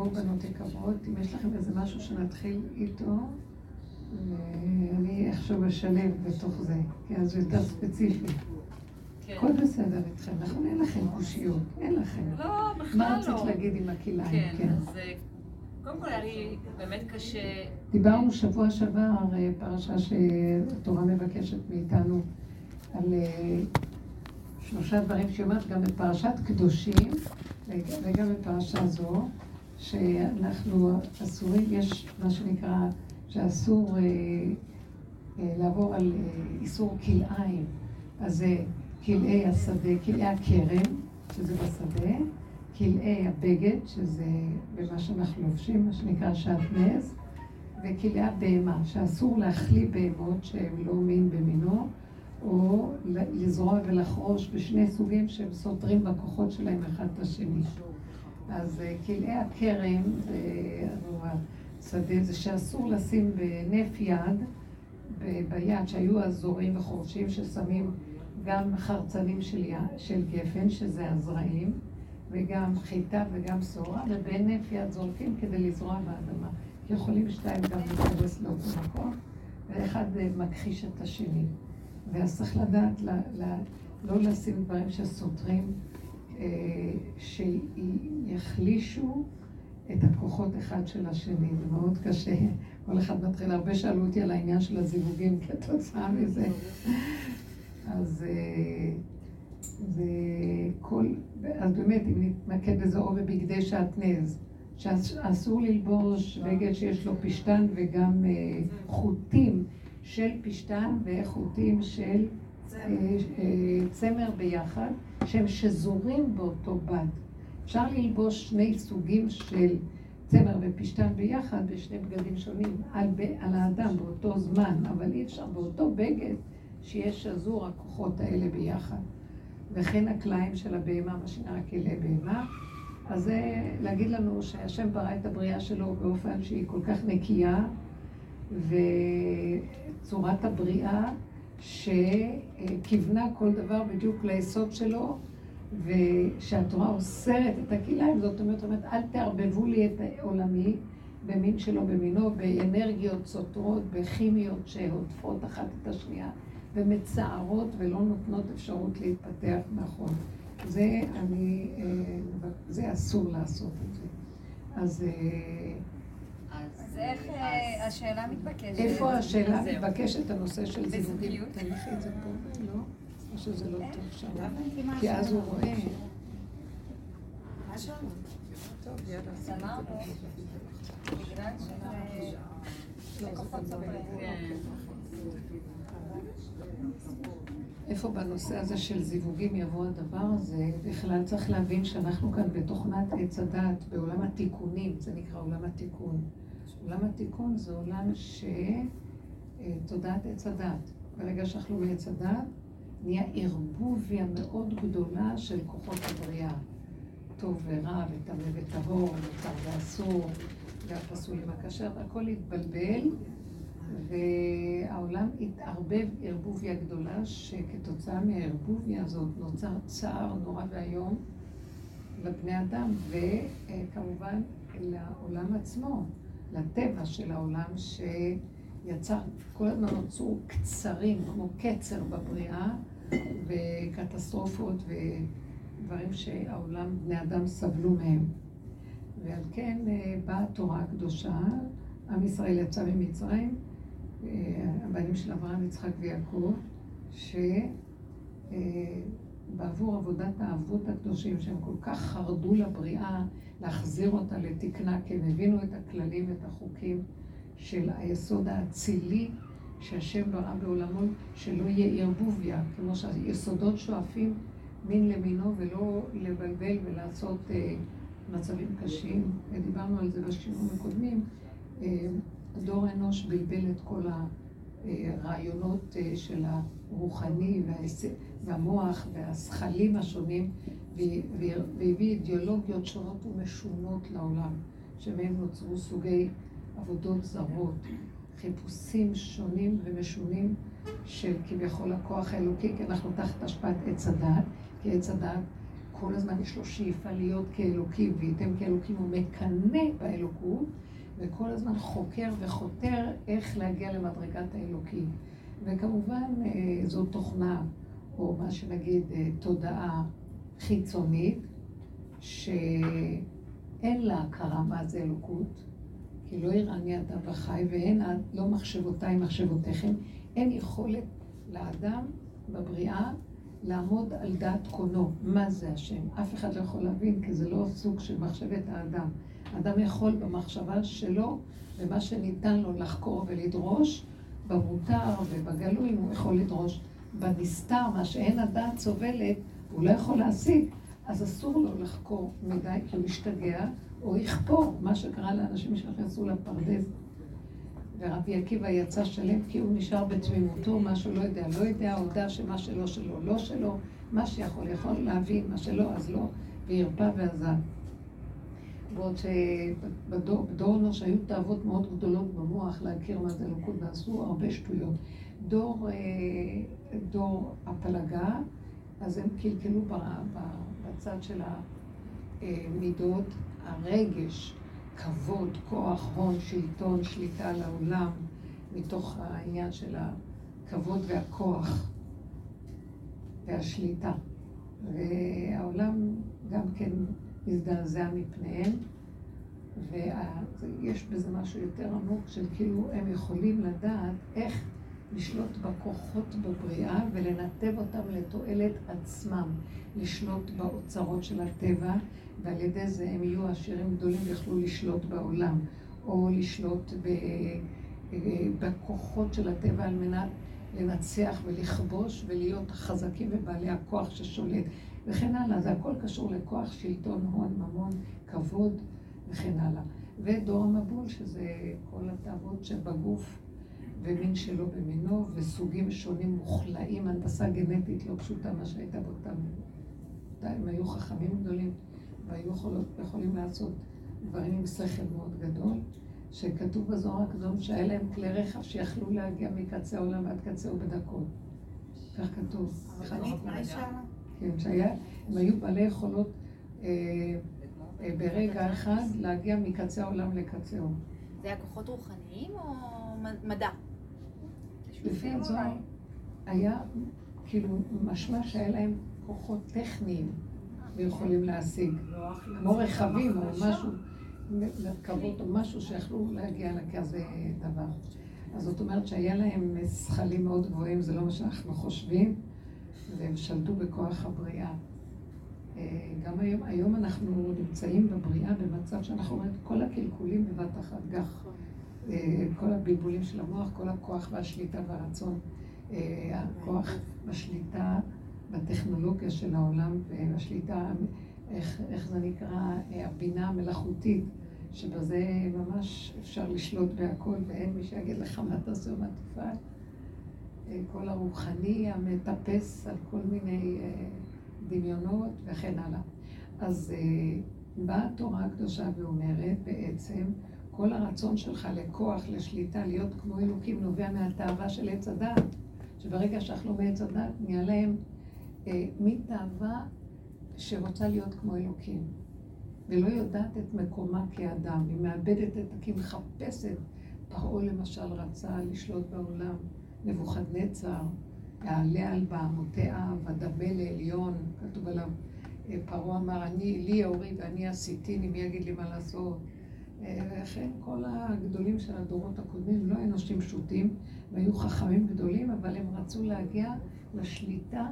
בואו בנות יקרות, אם יש לכם איזה משהו שנתחיל איתו, ואני איכשהו אשלב בתוך זה, כי אז זה יותר ספציפי. כן. הכל בסדר איתכם, נכון? אין לכם קושיות, אין לכם. לא, בכלל לא. מה רצית להגיד עם הכלאיים? כן, כן, אז אה, קודם כל היה לי באמת קשה... דיברנו שבוע שעבר, אה, פרשה שהתורה מבקשת מאיתנו על אה, שלושה דברים שהיא אומרת גם בפרשת קדושים וגם בפרשה זו, שאנחנו אסורים, יש מה שנקרא, שאסור אה, אה, לעבור על אה, איסור כלאיים. אז זה כלאי השדה, כלאי הכרם, שזה בשדה, כלאי הבגד, שזה במה שאנחנו לובשים, מה שנקרא שעטנז, וכלאי הבהמה, שאסור להחליא בהמות שהן לא מין במינו. או לזרוע ולחרוש בשני סוגים שהם סותרים בכוחות שלהם אחד את השני. אז אה, כלאי הכרם, השדה, זה שאסור לשים בנף יד, ביד, שהיו הזורים וחורשים ששמים גם חרצנים של, יד, של גפן, שזה הזרעים, וגם חיטה וגם סורה, ובנף יד זורקים כדי לזרוע באדמה. יכולים שתיים גם להיכנס לאותו מקום, ואחד אה, מכחיש את השני. ואז צריך לדעת לא לשים דברים שסותרים, אה, שיחלישו את הכוחות אחד של השני. זה מאוד קשה. כל אחד מתחיל, הרבה שאלו אותי על העניין של הזיווגים כתוצאה מזה. אז אה, זה כל, אז באמת, אם נתמקד בזה או בבגדי שעטנז, שאסור ללבוש בגד שיש לו פשטן וגם אה, חוטים. של פשטן וחוטים של אה, אה, צמר ביחד, שהם שזורים באותו בד. אפשר ללבוש שני סוגים של צמר ופשטן ביחד בשני בגדים שונים על, ב, על האדם באותו זמן, אבל אי אפשר באותו בגד שיהיה שזור הכוחות האלה ביחד. וכן הקלעים של הבהמה, מה שנראה כלי בהמה. אז זה להגיד לנו שהשם ברא את הבריאה שלו באופן שהיא כל כך נקייה, וצורת הבריאה שכיוונה כל דבר בדיוק ליסוד שלו, ושהתורה אוסרת את הכלאיים, זאת אומרת, אומרת, אל תערבבו לי את העולמי במין שלו במינו, באנרגיות סותרות, בכימיות שהודפות אחת את השנייה, ומצערות ולא נותנות אפשרות להתפתח נכון. זה אני, אה, זה אסור לעשות את זה. אז אה, אז איך אה, השאלה מתבקשת? איפה השאלה מתבקשת, הנושא של זיווגים? תניחי את זה פה, לא? או שזה לא טוב שם? כי אז הוא רואה. טוב, יאללה. בגלל איפה בנושא הזה של זיווגים יבוא הדבר הזה? בכלל צריך להבין שאנחנו כאן בתוכנת עץ הדת, בעולם התיקונים, זה נקרא עולם התיקון. עולם התיקון זה עולם שתודעת עץ הדת. ברגע שאכלו מעץ הדת, נהיה ערבוביה מאוד גדולה של כוחות הבריאה. טוב ורע, וטמא וטהור, מותר ואסור, והפסול עם הכשר, והכל התבלבל, והעולם התערבב ערבוביה גדולה, שכתוצאה מהערבוביה הזאת נוצר צער נורא ואיום לבני אדם, וכמובן לעולם עצמו. לטבע של העולם שיצר, כל הזמן נוצרו קצרים, כמו קצר בבריאה, וקטסטרופות ודברים שהעולם, בני אדם סבלו מהם. ועל כן אה, באה התורה הקדושה, עם ישראל יצא ממצרים, אה, הבנים של אברהם, יצחק ויעקב, ש... אה, עבודת האבות הקדושים, שהם כל כך חרדו לבריאה, להחזיר אותה לתקנה, כי הם הבינו את הכללים ואת החוקים של היסוד האצילי שהשם ברא בעולמו, שלא יהיה ערבוביה, כמו שהיסודות שואפים מין למינו ולא לבלבל ולעשות אה, מצבים קשים. דיברנו על זה בשיעורים הקודמים. אה, דור אנוש בלבל את כל הרעיונות אה, של הרוחני והמוח והזכלים השונים והביא אידיאולוגיות שונות ומשונות לעולם, שמהם נוצרו סוגי עבודות זרות, חיפושים שונים ומשונים של כביכול הכוח האלוקי, כי אנחנו תחת השפעת עץ הדת, כי עץ הדת כל הזמן יש לו שאיפה להיות כאלוקים, וייתם כאלוקים, הוא מקנא באלוקות, וכל הזמן חוקר וחותר איך להגיע למדרגת האלוקים. וכמובן, אה, זו תוכנה, או מה שנגיד, אה, תודעה חיצונית, שאין לה הכרה מה זה אלוקות, כי לא יראני אדם וחי, ואין לא מחשבותיי מחשבותיכם, אין יכולת לאדם בבריאה לעמוד על דעת קונו, מה זה השם. אף אחד לא יכול להבין, כי זה לא סוג של מחשבת האדם. האדם יכול במחשבה שלו, ומה שניתן לו לחקור ולדרוש, במותר ובגלוי הוא יכול לדרוש. בנסתר, מה שאין הדעת סובלת, הוא לא יכול להשיג, אז אסור לו לחקור מדי, כי הוא ישתגע, או יכפור, מה שקרה לאנשים שנכנסו לפרדס. ורבי עקיבא יצא שלם כי הוא נשאר בתמימותו, מה שהוא לא יודע, לא יודע, הודה שמה שלא שלו, לא שלו, מה שיכול, יכול להבין, מה שלא, אז לא, והרפא ועזב. בעוד שבדור אנוש היו תאוות מאוד גדולות במוח להכיר מה זה אלוקות, ועשו הרבה שטויות. דור, אה, דור הפלגה, אז הם קלקלו בצד של המידות, הרגש, כבוד, כוח, הון, שלטון, שליטה על העולם, מתוך העניין של הכבוד והכוח והשליטה. והעולם גם כן הזדעזע מפניהם, ויש בזה משהו יותר עמוק של כאילו הם יכולים לדעת איך לשלוט בכוחות בבריאה ולנתב אותם לתועלת עצמם, לשלוט באוצרות של הטבע, ועל ידי זה הם יהיו עשירים גדולים ויוכלו לשלוט בעולם, או לשלוט ב... בכוחות של הטבע על מנת לנצח ולכבוש ולהיות חזקים ובעלי הכוח ששולט וכן הלאה. זה הכל קשור לכוח, שלטון, הון, ממון, כבוד וכן הלאה. ודור המבול, שזה כל התאוות שבגוף ומין שלו במינו, וסוגים שונים מוכלאים, הנדסה גנטית לא פשוטה, מה שהייתה באותם... הם היו חכמים גדולים, והיו יכולות, יכולים לעשות דברים עם שכל מאוד גדול, שכתוב בזוהר הקדום שהיה להם כלי רכב שיכלו להגיע מקצה העולם עד קצהו בדקות. כך כתוב. כן, שהיה, הם היו בעלי יכולות אה, אה, ברגע אחד להגיע מקצה העולם לקצהו. זה היה כוחות רוחניים או מדע? לפי הזוהר היה כאילו משמע שהיה להם כוחות טכניים ויכולים להשיג, כמו רכבים או משהו, מרכבות או משהו שיכלו להגיע לכזה דבר. אז זאת אומרת שהיה להם זכלים מאוד גבוהים, זה לא מה שאנחנו חושבים, והם שלטו בכוח הבריאה. אה, גם היום, היום אנחנו נמצאים בבריאה במצב שאנחנו רואים את כל הקלקולים בבת אחת, גח. אה, כל הבלבולים של המוח, כל הכוח והשליטה והרצון, אה, הכוח בשליטה בטכנולוגיה של העולם והשליטה, איך, איך זה נקרא, הבינה המלאכותית, שבזה ממש אפשר לשלוט בהכל ואין מי שיגיד לך מה תעשה ומה תפעל. כל הרוחני המטפס על כל מיני דמיונות וכן הלאה. אז באה התורה הקדושה ואומרת בעצם, כל הרצון שלך לכוח, לשליטה, להיות כמו אלוקים, נובע מהתאווה של עץ הדת. שברגע שאכלו מעץ הדת, נהיה להם אה, מין תאווה שרוצה להיות כמו אלוקים. ולא יודעת את מקומה כאדם, היא מאבדת את, כי מחפשת. פרעה למשל רצה לשלוט בעולם, נבוכדנצר, יעלה על בעמותי אב, אדמה לעליון, כתוב עליו, אה, פרעה אמר, אני, לי אורי ואני עשיתיני, מי יגיד לי מה לעשות? וכן כל הגדולים של הדורות הקודמים לא אנושים פשוטים, והיו חכמים גדולים, אבל הם רצו להגיע לשליטה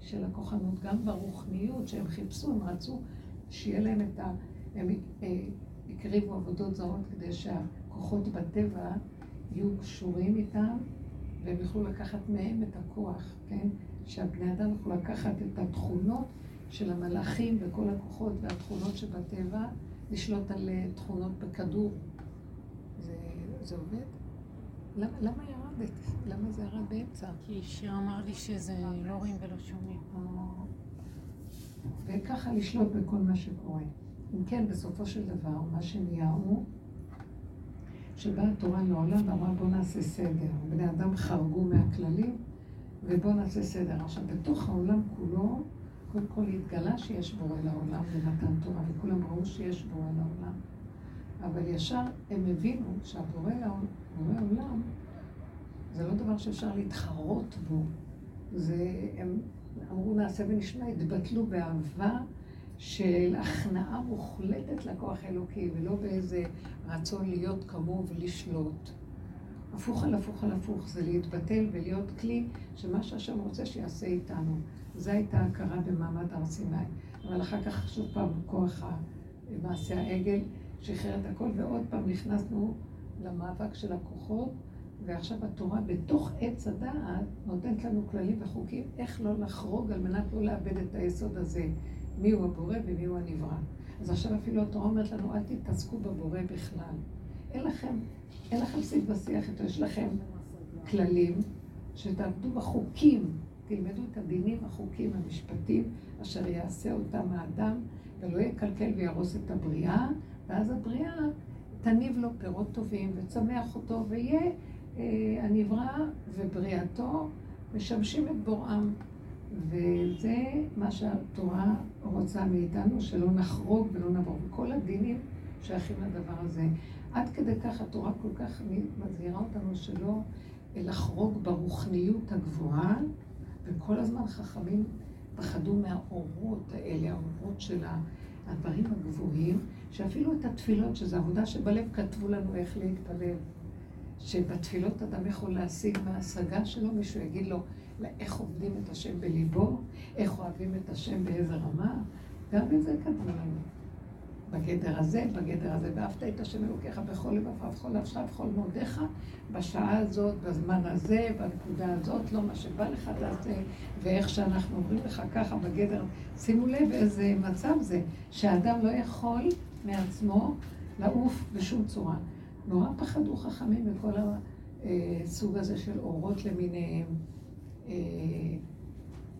של הכוחנות, גם ברוחניות שהם חיפשו, הם רצו שיהיה להם את ה... הם אה, הקריבו עבודות זרות כדי שהכוחות בטבע יהיו קשורים איתם, והם יוכלו לקחת מהם את הכוח, כן? שהבני אדם יוכלו לקחת את התכונות של המלאכים וכל הכוחות והתכונות שבטבע. לשלוט על אה, תכונות בכדור. זה, זה עובד? למה, למה ירדת? למה זה ירד באמצע? כי שיר אמר לי שזה לא רואים ולא שומעים. וככה לשלוט בכל מה שקורה. אם כן, בסופו של דבר, מה שנהיה הוא שבאה התורה לעולם ואמרה בואו נעשה סדר. בני אדם חרגו מהכללים ובואו נעשה סדר. עכשיו, בתוך העולם כולו קודם כל התגלה שיש בורא לעולם ונתן תורה, וכולם ראו שיש בורא לעולם. אבל ישר הם הבינו שהבורא לעולם זה לא דבר שאפשר להתחרות בו. זה, הם אמרו נעשה ונשמע, התבטלו באהבה של הכנעה מוחלטת לכוח האלוקי, ולא באיזה רצון להיות כמוהו ולשלוט. הפוך על הפוך על הפוך, זה להתבטל ולהיות כלי שמה שהשם רוצה שיעשה איתנו. זו הייתה הכרה במעמד הר סיני. אבל אחר כך שוב פעם כוח מעשה העגל שחרר את הכל, ועוד פעם נכנסנו למאבק של הכוחות, ועכשיו התורה בתוך עץ הדעת נותנת לנו כללים וחוקים איך לא לחרוג על מנת לא לאבד את היסוד הזה, מי הוא הבורא ומי הוא הנברא. אז עכשיו אפילו התורה אומרת לנו, אל תתעסקו בבורא בכלל. אין לכם, אין לכם שיג ושיח איתו, יש לכם כללים שתעבדו בחוקים, תלמדו את הדינים, החוקים, המשפטים, אשר יעשה אותם האדם, ולא יקלקל ויהרוס את הבריאה, ואז הבריאה תניב לו פירות טובים, וצמח אותו, ויהיה אה, הנברא ובריאתו משמשים את בוראם. וזה מה שהתורה רוצה מאיתנו, שלא נחרוג ולא נעבור. וכל הדינים שייכים לדבר הזה. עד כדי כך התורה כל כך מזהירה אותנו שלא לחרוג ברוחניות הגבוהה, וכל הזמן חכמים פחדו מהאורות האלה, האורות של הדברים הגבוהים, שאפילו את התפילות, שזו עבודה שבלב כתבו לנו איך להתפלל. שבתפילות אדם יכול להשיג מההשגה שלו, מישהו יגיד לו איך עובדים את השם בליבו, איך אוהבים את השם באיזה רמה, גם את זה כתבו לנו. בגדר הזה, בגדר הזה, ואהבת את השם אלוקיך בכל לבבך, בכל נפשך, בכל מאודיך, בשעה הזאת, בזמן הזה, בנקודה הזאת, לא מה שבא לך תעשה, ואיך שאנחנו אומרים לך ככה בגדר. שימו לב איזה מצב זה, שהאדם לא יכול מעצמו לעוף בשום צורה. נורא פחדו חכמים מכל הסוג הזה של אורות למיניהם. אה,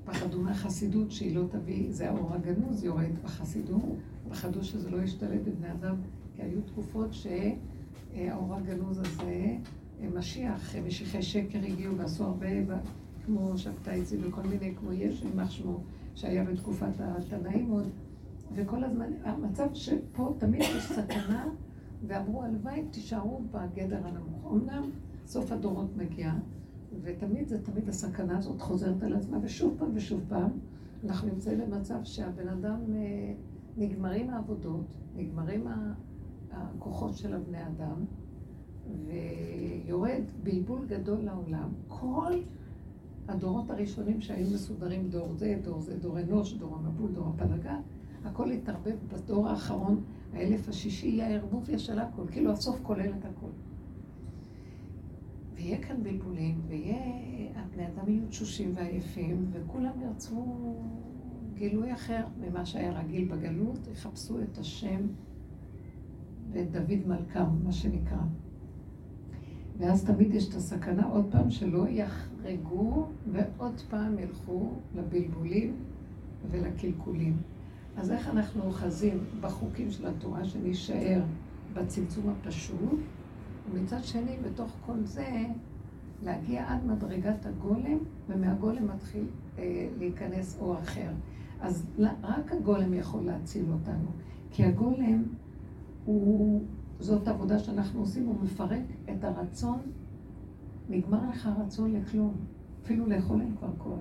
פחדו מהחסידות שהיא לא תביא, זה האור הגנוז יורד בחסידות, פחדו שזה לא ישתלט בבני אדם, כי היו תקופות שהאור הגנוז הזה, משיח, משיחי שקר הגיעו ועשו הרבה, כמו שבתאי וכל מיני, כמו יש, יימח שמו, שהיה בתקופת התנאים עוד, וכל הזמן, המצב שפה תמיד יש סכנה ואמרו, הלוואי תישארו בגדר הנמוך. אמנם סוף הדורות מגיע, ותמיד זה תמיד הסכנה הזאת חוזרת על עצמה, ושוב פעם ושוב פעם אנחנו נמצאים במצב שהבן אדם, אה, נגמרים העבודות, נגמרים הכוחות של הבני אדם, ויורד בלבול גדול לעולם. כל הדורות הראשונים שהיו מסודרים, דור זה, דור זה, דור אנוש, דור המבול, דור הפלגה, הכל התערבב בדור האחרון האלף השישי יהיה הערבוביה של הכל, כאילו הסוף כולל את הכל. ויהיה כאן בלבולים, ויהיה, הבני אדם יהיו תשושים ועייפים, וכולם ירצו גילוי אחר ממה שהיה רגיל בגלות, יחפשו את השם ואת דוד מלכם, מה שנקרא. ואז תמיד יש את הסכנה עוד פעם שלא יחרגו ועוד פעם ילכו לבלבולים ולקלקולים. אז איך אנחנו אוחזים בחוקים של התורה שנישאר בצמצום הפשוט, ומצד שני, בתוך כל זה, להגיע עד מדרגת הגולם, ומהגולם מתחיל אה, להיכנס אור אחר. אז רק הגולם יכול להציל אותנו, כי הגולם הוא, זאת עבודה שאנחנו עושים, הוא מפרק את הרצון, נגמר לך הרצון לכלום, אפילו לאכול אין כבר כוח.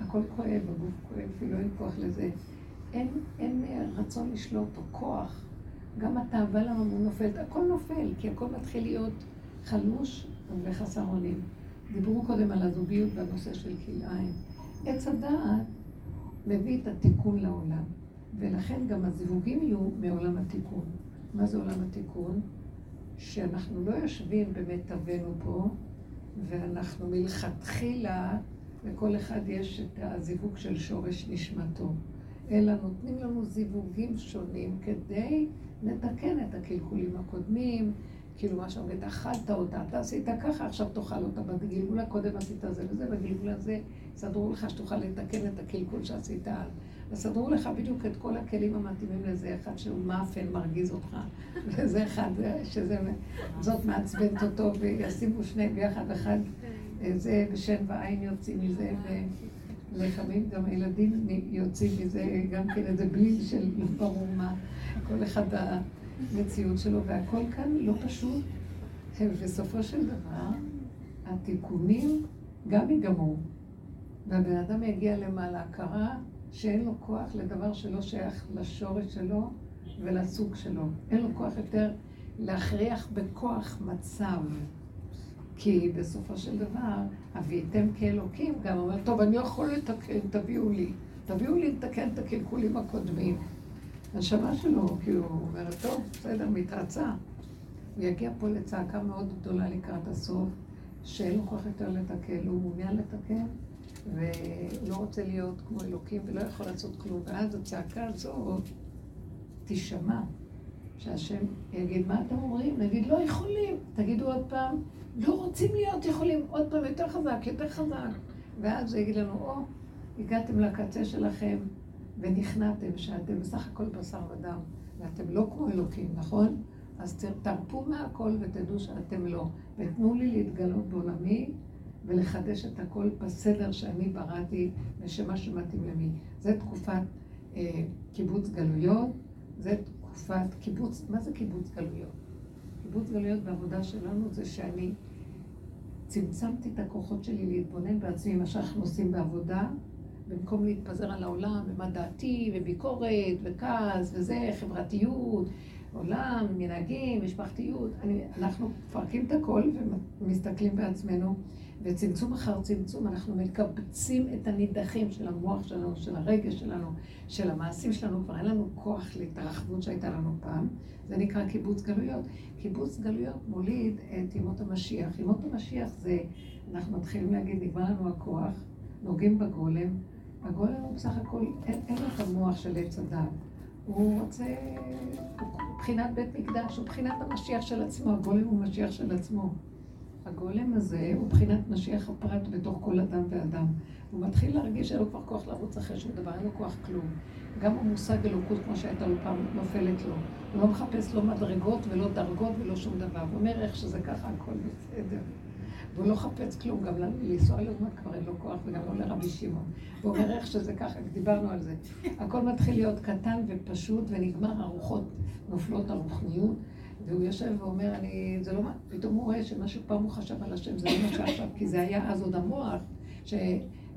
הכל כואב, הגוף כואב, אפילו אין כוח לזה. אין, אין רצון לשלוט או כוח. גם התאווה לממון נופלת, הכל נופל, כי הכל מתחיל להיות חלוש וחסר אונים. דיברו קודם על הזוגיות והנושא של כלאיים. עץ הדעת מביא את התיקון לעולם, ולכן גם הזיווגים יהיו מעולם התיקון. מה זה עולם התיקון? שאנחנו לא יושבים במיטבנו פה, ואנחנו מלכתחילה, לכל אחד יש את הזיווג של שורש נשמתו. אלא נותנים לנו זיווגים שונים כדי לתקן את הקלקולים הקודמים, כאילו מה שאומרת, אכלת אותה, אתה עשית ככה, עכשיו תאכל אותה, בגלגול הקודם עשית זה וזה, בגלגול הזה סדרו לך שתוכל לתקן את הקלקול שעשית אז. וסדרו לך בדיוק את כל הכלים המתאימים לזה, אחד שהוא מאפן, מרגיז אותך, וזה אחד שזאת מעצבנת אותו, וישימו שני ביחד, אחד זה ושן ועין יוצאים מזה, לפעמים גם הילדים יוצאים מזה גם כן איזה בליל של ברור מה, כל אחד המציאות שלו, והכל כאן לא פשוט. ובסופו של דבר, התיקונים גם ייגמרו. והבן אדם יגיע למעלה הכרה שאין לו כוח לדבר שלא שייך לשורש שלו ולסוג שלו. אין לו כוח יותר להכריח בכוח מצב. כי בסופו של דבר, אביתם כאלוקים גם אומר, טוב, אני יכול לתקן, תביאו לי. תביאו לי לתקן את הקלקולים הקודמים. הנשמה שלו, הוא אומר, טוב, בסדר, מתרצה. הוא יגיע פה לצעקה מאוד גדולה לקראת הסוף, שאין לו כוח יותר לתקן, הוא מעוניין לתקן, ולא רוצה להיות כמו אלוקים ולא יכול לעשות כלום. ואז הצעקה הזאת תישמע, שהשם יגיד, מה אתם אומרים? נגיד, לא יכולים. תגידו עוד פעם, לא רוצים להיות יכולים. עוד פעם, יותר חזק, יותר חזק. ואז הוא יגיד לנו, או, הגעתם לקצה שלכם ונכנעתם שאתם בסך הכל בשר ודם, ואתם לא כמו אלוקים, נכון? אז תרפו מהכל ותדעו שאתם לא. ותנו לי להתגלות בעולמי ולחדש את הכל בסדר שאני בראתי ושמה שמתאים למי. זה תקופת אה, קיבוץ גלויות, זה תקופת קיבוץ, מה זה קיבוץ גלויות? קיבוץ גלויות בעבודה שלנו זה שאני צמצמתי את הכוחות שלי להתבונן בעצמי, מה שאנחנו עושים בעבודה, במקום להתפזר על העולם, ומה דעתי, וביקורת, וכעס, וזה, חברתיות, עולם, מנהגים, משפחתיות. אני, אנחנו מפרקים את הכל ומסתכלים בעצמנו, וצמצום אחר צמצום, אנחנו מקבצים את הנידחים של המוח שלנו, של הרגש שלנו, של המעשים שלנו, כבר אין לנו כוח להתרחבות שהייתה לנו פעם. זה נקרא קיבוץ גלויות. קיבוץ גלויות מוליד את ימות המשיח. ימות המשיח זה, אנחנו מתחילים להגיד, נגמר לנו הכוח, נוגעים בגולם. הגולם הוא בסך הכל, אין, אין לו את המוח של עץ הדת. הוא רוצה, מבחינת בית מקדש, הוא מבחינת המשיח של עצמו, הגולם הוא משיח של עצמו. הגולם הזה הוא מבחינת משיח הפרט בתוך כל אדם ואדם. הוא מתחיל להרגיש שאין לו כבר כוח לרוץ אחרי שום דבר, אין לו כוח כלום. גם המושג אלוקות, כמו שהייתה לו פעם, נופלת לו. הוא לא מחפש לא מדרגות ולא דרגות ולא שום דבר. הוא אומר איך שזה ככה, הכל בסדר. והוא לא חפץ כלום, גם לנסוע לאומה כבר אין לו כוח, וגם לא לרבי שמעון. הוא אומר איך שזה ככה, דיברנו על זה. הכל מתחיל להיות קטן ופשוט, ונגמר, הרוחות נופלות על רוחניות, והוא יושב ואומר, אני, זה לא מה, פתאום הוא רואה שמה שפעם הוא חשב על השם, זה לא מה שעכשיו, כי זה היה אז עוד המוח,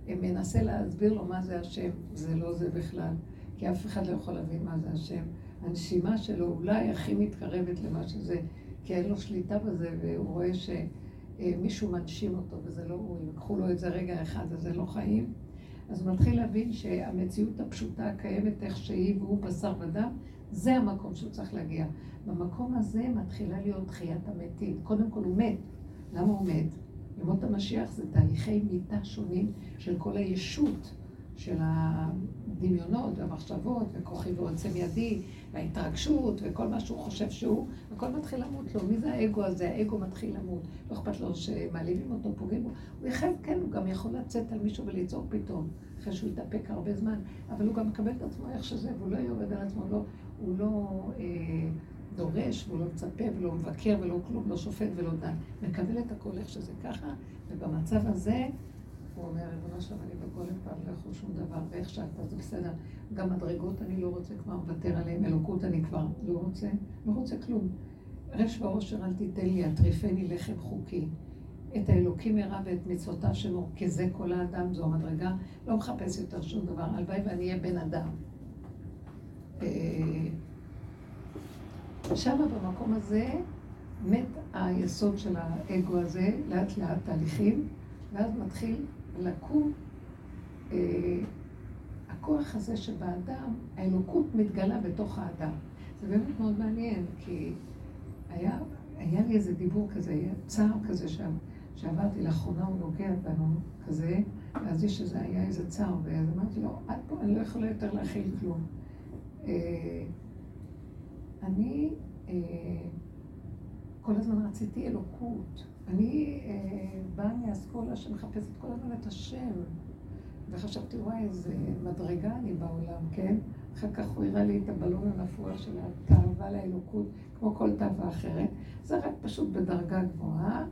שמנסה להסביר לו מה זה השם, זה לא זה בכלל, כי אף אחד לא יכול להבין מה זה השם. הנשימה שלו אולי הכי מתקרבת למה שזה, כי אין לו שליטה בזה, והוא רואה ש... אה, מישהו מנשים אותו וזה לא הוא, יקחו לו את זה רגע אחד, אז זה לא חיים. אז הוא מתחיל להבין שהמציאות הפשוטה הקיימת איך שהיא והוא בשר ודם, זה המקום שהוא צריך להגיע. במקום הזה מתחילה להיות תחיית המתים. קודם כל הוא מת. למה הוא מת? ימות המשיח זה תהליכי מיתה שונים של כל הישות. של הדמיונות והמחשבות, וכוחי ועוצם ידי, וההתרגשות, וכל מה שהוא חושב שהוא, הכל מתחיל למות לו. מי זה האגו הזה? האגו מתחיל למות. לא אכפת לו שמעליבים אותו, פוגעים בו. הוא יחד, כן, הוא גם יכול לצאת על מישהו ולצעוק פתאום, אחרי שהוא יתאפק הרבה זמן, אבל הוא גם מקבל את עצמו איך שזה, והוא לא יורד על עצמו, לא, הוא לא אה, דורש, והוא לא מצפה, ולא מבקר, ולא כלום, לא שופט ולא דן. מקבל את הכל איך שזה ככה, ובמצב הזה... הוא אומר, ריבונו שלום, אני בגולם כבר לא יכול שום דבר, ואיך שאתה, זה בסדר. גם מדרגות אני לא רוצה כבר לוותר עליהן, אלוקות אני כבר לא רוצה, לא רוצה כלום. רש ועושר אל תיתן לי, אטריפני לחם חוקי. את האלוקים הרע ואת מצוותיו שלו, כי זה כל האדם, זו המדרגה, לא מחפש יותר שום דבר. הלוואי ואני אהיה בן אדם. שם במקום הזה מת היסוד של האגו הזה, לאט לאט תהליכים, ואז מתחיל לקום, אה, הכוח הזה שבאדם, האלוקות מתגלה בתוך האדם. זה באמת מאוד מעניין, כי היה, היה לי איזה דיבור כזה, היה צער כזה שם, שעברתי לאחרונה, הוא נוגע בנו כזה, ואז יש איזה, היה איזה צער, ואז אמרתי לו, עד פה אני לא יכולה יותר להכיל כלום. אה, אני אה, כל הזמן רציתי אלוקות. אני אה, באה מאסכולה שמחפשת כל הזמן את השם, וחשבתי, וואי, איזה מדרגה אני בעולם, כן? אחר כך הוא הראה לי את הבלון הנפוח של התאווה לאלוקות, כמו כל תאווה אחרת. זה רק פשוט בדרגה גבוהה,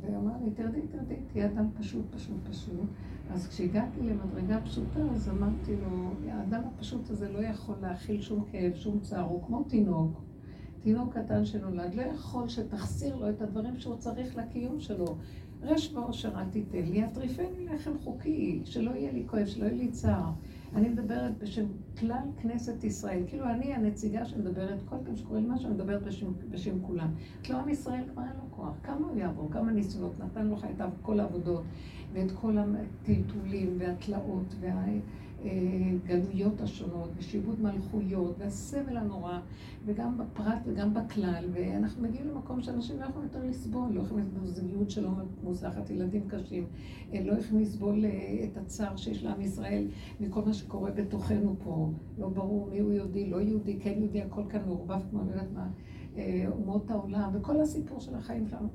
והיא אמרה לי, תרדי, תרדי, תהיה אדם פשוט, פשוט, פשוט. אז כשהגעתי למדרגה פשוטה, אז אמרתי לו, האדם הפשוט הזה לא יכול להכיל שום כאב, שום צער, הוא כמו תינוק. תינוק קטן שנולד, לא יכול שתחסיר לו את הדברים שהוא צריך לקיום שלו. רש ועושר אל תיתן לי, אטריפני לחם חוקי, שלא יהיה לי כואב, שלא יהיה לי צער. אני מדברת בשם כלל כנסת ישראל, כאילו אני הנציגה שמדברת, כל פעם שקוראים משהו, אני מדברת בשם, בשם כולם. כאילו עם ישראל כבר אין לו כוח, כמה הוא יעבור, כמה ניסיונות, נתן לו את כל העבודות, ואת כל הטלטולים והתלאות וה... הגלויות השונות, ושיבוד מלכויות, והסבל הנורא, וגם בפרט וגם בכלל, ואנחנו מגיעים למקום שאנשים לא יכולים יותר לסבול, לא יכולים לסבול זוגיות שלא מוצלחת, ילדים קשים, אה, לא יכולים לסבול אה, את הצער שיש לעם ישראל מכל מה שקורה בתוכנו פה, לא ברור מי הוא יהודי, לא יהודי, כן יהודי, הכל כאן מעורבב כמו אני יודעת מה, אה, אומות העולם, וכל הסיפור של החיים שלנו.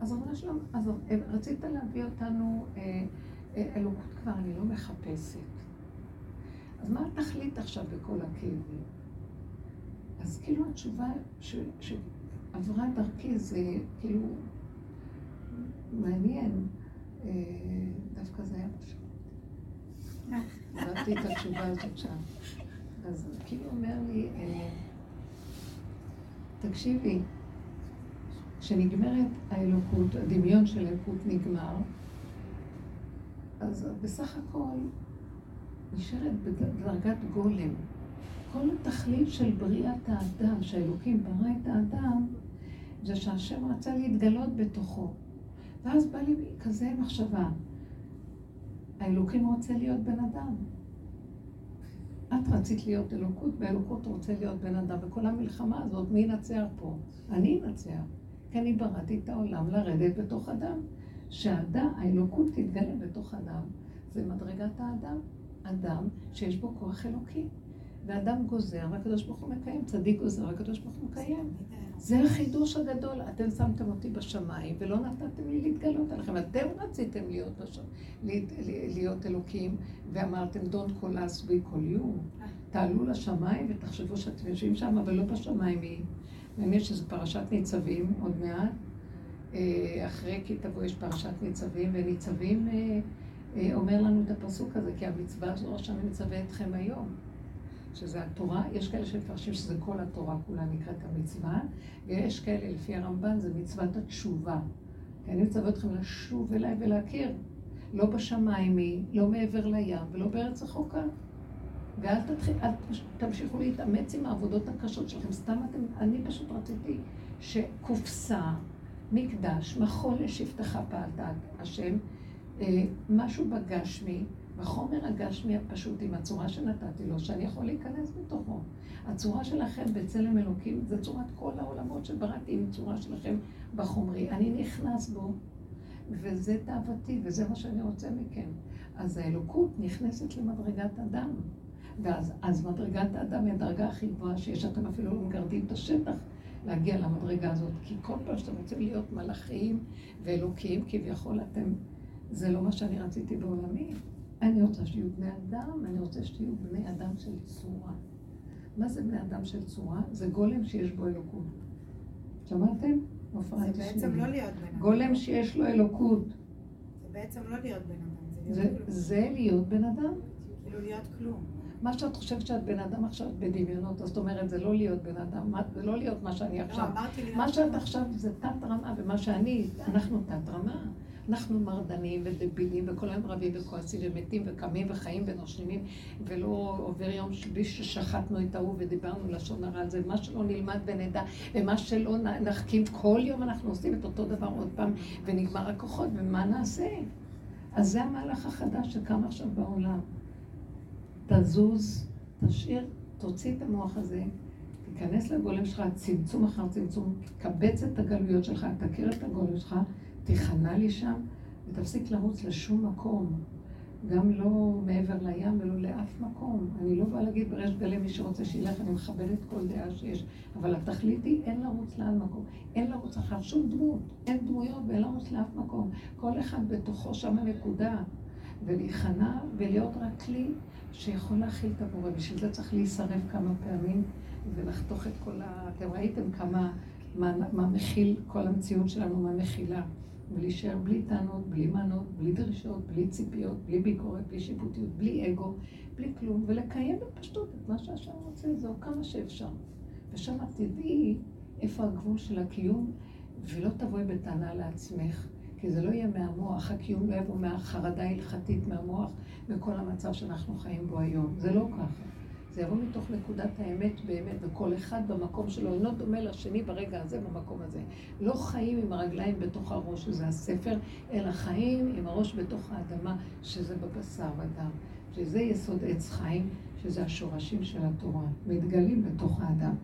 אז אמרה שלום, אז רצית להביא אותנו, אלוקות כבר אני לא מחפשת. אז מה התכלית עכשיו בכל הכאבים? אז כאילו התשובה ש, שעברה דרכי זה כאילו מעניין, אה, דווקא זה היה פשוט. הבנתי את התשובה הזאת שם. אז כאילו אומר לי, אה, תקשיבי, כשנגמרת האלוקות, הדמיון של האלוקות נגמר, אז בסך הכל נשארת בדרגת גולם. כל התכלית של בריאת האדם, שהאלוקים ברא את האדם, זה שהשם רצה להתגלות בתוכו. ואז בא לי כזה מחשבה, האלוקים רוצה להיות בן אדם. את רצית להיות אלוקות, והאלוקות רוצה להיות בן אדם. וכל המלחמה הזאת, מי ינצח פה? אני אנצח. כי אני בראתי את העולם לרדת בתוך אדם. שהאדם, האלוקות תתגלה בתוך אדם, זה מדרגת האדם. אדם שיש בו כוח אלוקי. ואדם גוזר, והקדוש ברוך הוא מקיים. צדיק גוזר, והקדוש ברוך הוא מקיים. זה החידוש הגדול. אתם שמתם אותי בשמיים, ולא נתתם לי להתגלות עליכם. אתם רציתם להיות, בשם, להיות אלוקים, ואמרתם, Don't call us, we call you. תעלו לשמיים ותחשבו שאתם יושבים שם, אבל לא בשמיים היא. מעניין שזו פרשת ניצבים עוד מעט. אה, אחרי כי תבוא יש פרשת ניצבים, וניצבים... אה, אומר לנו את הפסוק הזה, כי המצווה הזו שאני מצווה אתכם היום. שזה התורה, יש כאלה שמפרשים שזה כל התורה כולה נקראת המצווה, ויש כאלה, לפי הרמב"ן, זה מצוות התשובה. אני מצווה אתכם לשוב אליי ולהכיר. לא בשמיים היא, לא מעבר לים ולא בארץ רחוקה. ואל תתחיל, אל תמשיכו להתאמץ עם העבודות הקשות שלכם. סתם אתם, אני פשוט רציתי שקופסה, מקדש, מחול לשבטך פעלת השם, משהו בגשמי, בחומר הגשמי הפשוט, עם הצורה שנתתי לו, שאני יכול להיכנס בתוכו. הצורה שלכם בצלם אלוקים זה צורת כל העולמות שבראתי עם צורה שלכם בחומרי. אני נכנס בו, וזה תאוותי, וזה מה שאני רוצה מכם. אז האלוקות נכנסת למדרגת אדם. ואז אז מדרגת האדם היא הדרגה הכי גבוהה שיש, אתם אפילו לא מגרדים את השטח להגיע למדרגה הזאת. כי כל פעם שאתם רוצים להיות מלאכיים ואלוקיים, כביכול אתם זה לא מה שאני רציתי בעולמי. אני רוצה שיהיו בני אדם, אני רוצה שתהיו בני אדם של צורה. מה זה בני אדם של צורה? זה גולם שיש בו אלוקות. שמעתם? זה בעצם לא להיות בן אדם. גולם שיש לו אלוקות. זה בעצם לא להיות בן אדם. זה, זה להיות בן אדם. כאילו להיות כלום. מה שאת חושבת שאת בן אדם עכשיו בדמיונות, זאת אומרת, זה לא להיות בן אדם, זה לא להיות מה שאני עכשיו. לא, מה שאת עכשיו זה תת רמה, ומה שאני, אנחנו תת רמה. אנחנו מרדנים ודבילים, וכל היום רבים וכועסים ומתים וקמים וחיים ונושמים, ולא עובר יום בלי ששחטנו את ההוא ודיברנו לשון הרע על זה, מה שלא נלמד ונדע, ומה שלא נחכים, כל יום אנחנו עושים את אותו דבר עוד פעם, ונגמר הכוחות, ומה נעשה? אז זה המהלך החדש שקם עכשיו בעולם. תזוז, תשאיר, תוציא את המוח הזה, תיכנס לגולם שלך, צמצום אחר צמצום, קבץ את הגלויות שלך, תכיר את הגולם שלך, תיכנע לי שם, ותפסיק לרוץ לשום מקום, גם לא מעבר לים ולא לאף מקום. אני לא באה להגיד בריש גלי מי שרוצה שילך, אני מכבדת כל דעה שיש, אבל התכלית היא אין לרוץ לאן מקום, אין לרוץ אחר שום דמות, אין דמויות ואין לרוץ לאף מקום. כל אחד בתוכו שם הנקודה, ולהיכנע ולהיות רק כלי שיכול להכיל את הבורא. בשביל זה צריך להישרף כמה פעמים ולחתוך את כל ה... אתם ראיתם כמה... מה, מה מכיל כל המציאות שלנו, מה מכילה. ולהישאר בלי טענות, בלי מנות, בלי דרישות, בלי ציפיות, בלי ביקורת, בלי שיפוטיות, בלי אגו, בלי כלום, ולקיים בפשטות את מה שהשם רוצה, זהו כמה שאפשר. ושם תדעי איפה הגבול של הקיום, ולא תבואי בטענה לעצמך, כי זה לא יהיה מהמוח, הקיום לא יבוא מהחרדה ההלכתית מהמוח וכל המצב שאנחנו חיים בו היום. זה לא ככה. זה יבוא מתוך נקודת האמת באמת, וכל אחד במקום שלו אינו דומה לשני ברגע הזה, במקום הזה. לא חיים עם הרגליים בתוך הראש, שזה הספר, אלא חיים עם הראש בתוך האדמה, שזה בבשר ודם. שזה יסוד עץ חיים, שזה השורשים של התורה, מתגלים בתוך האדם.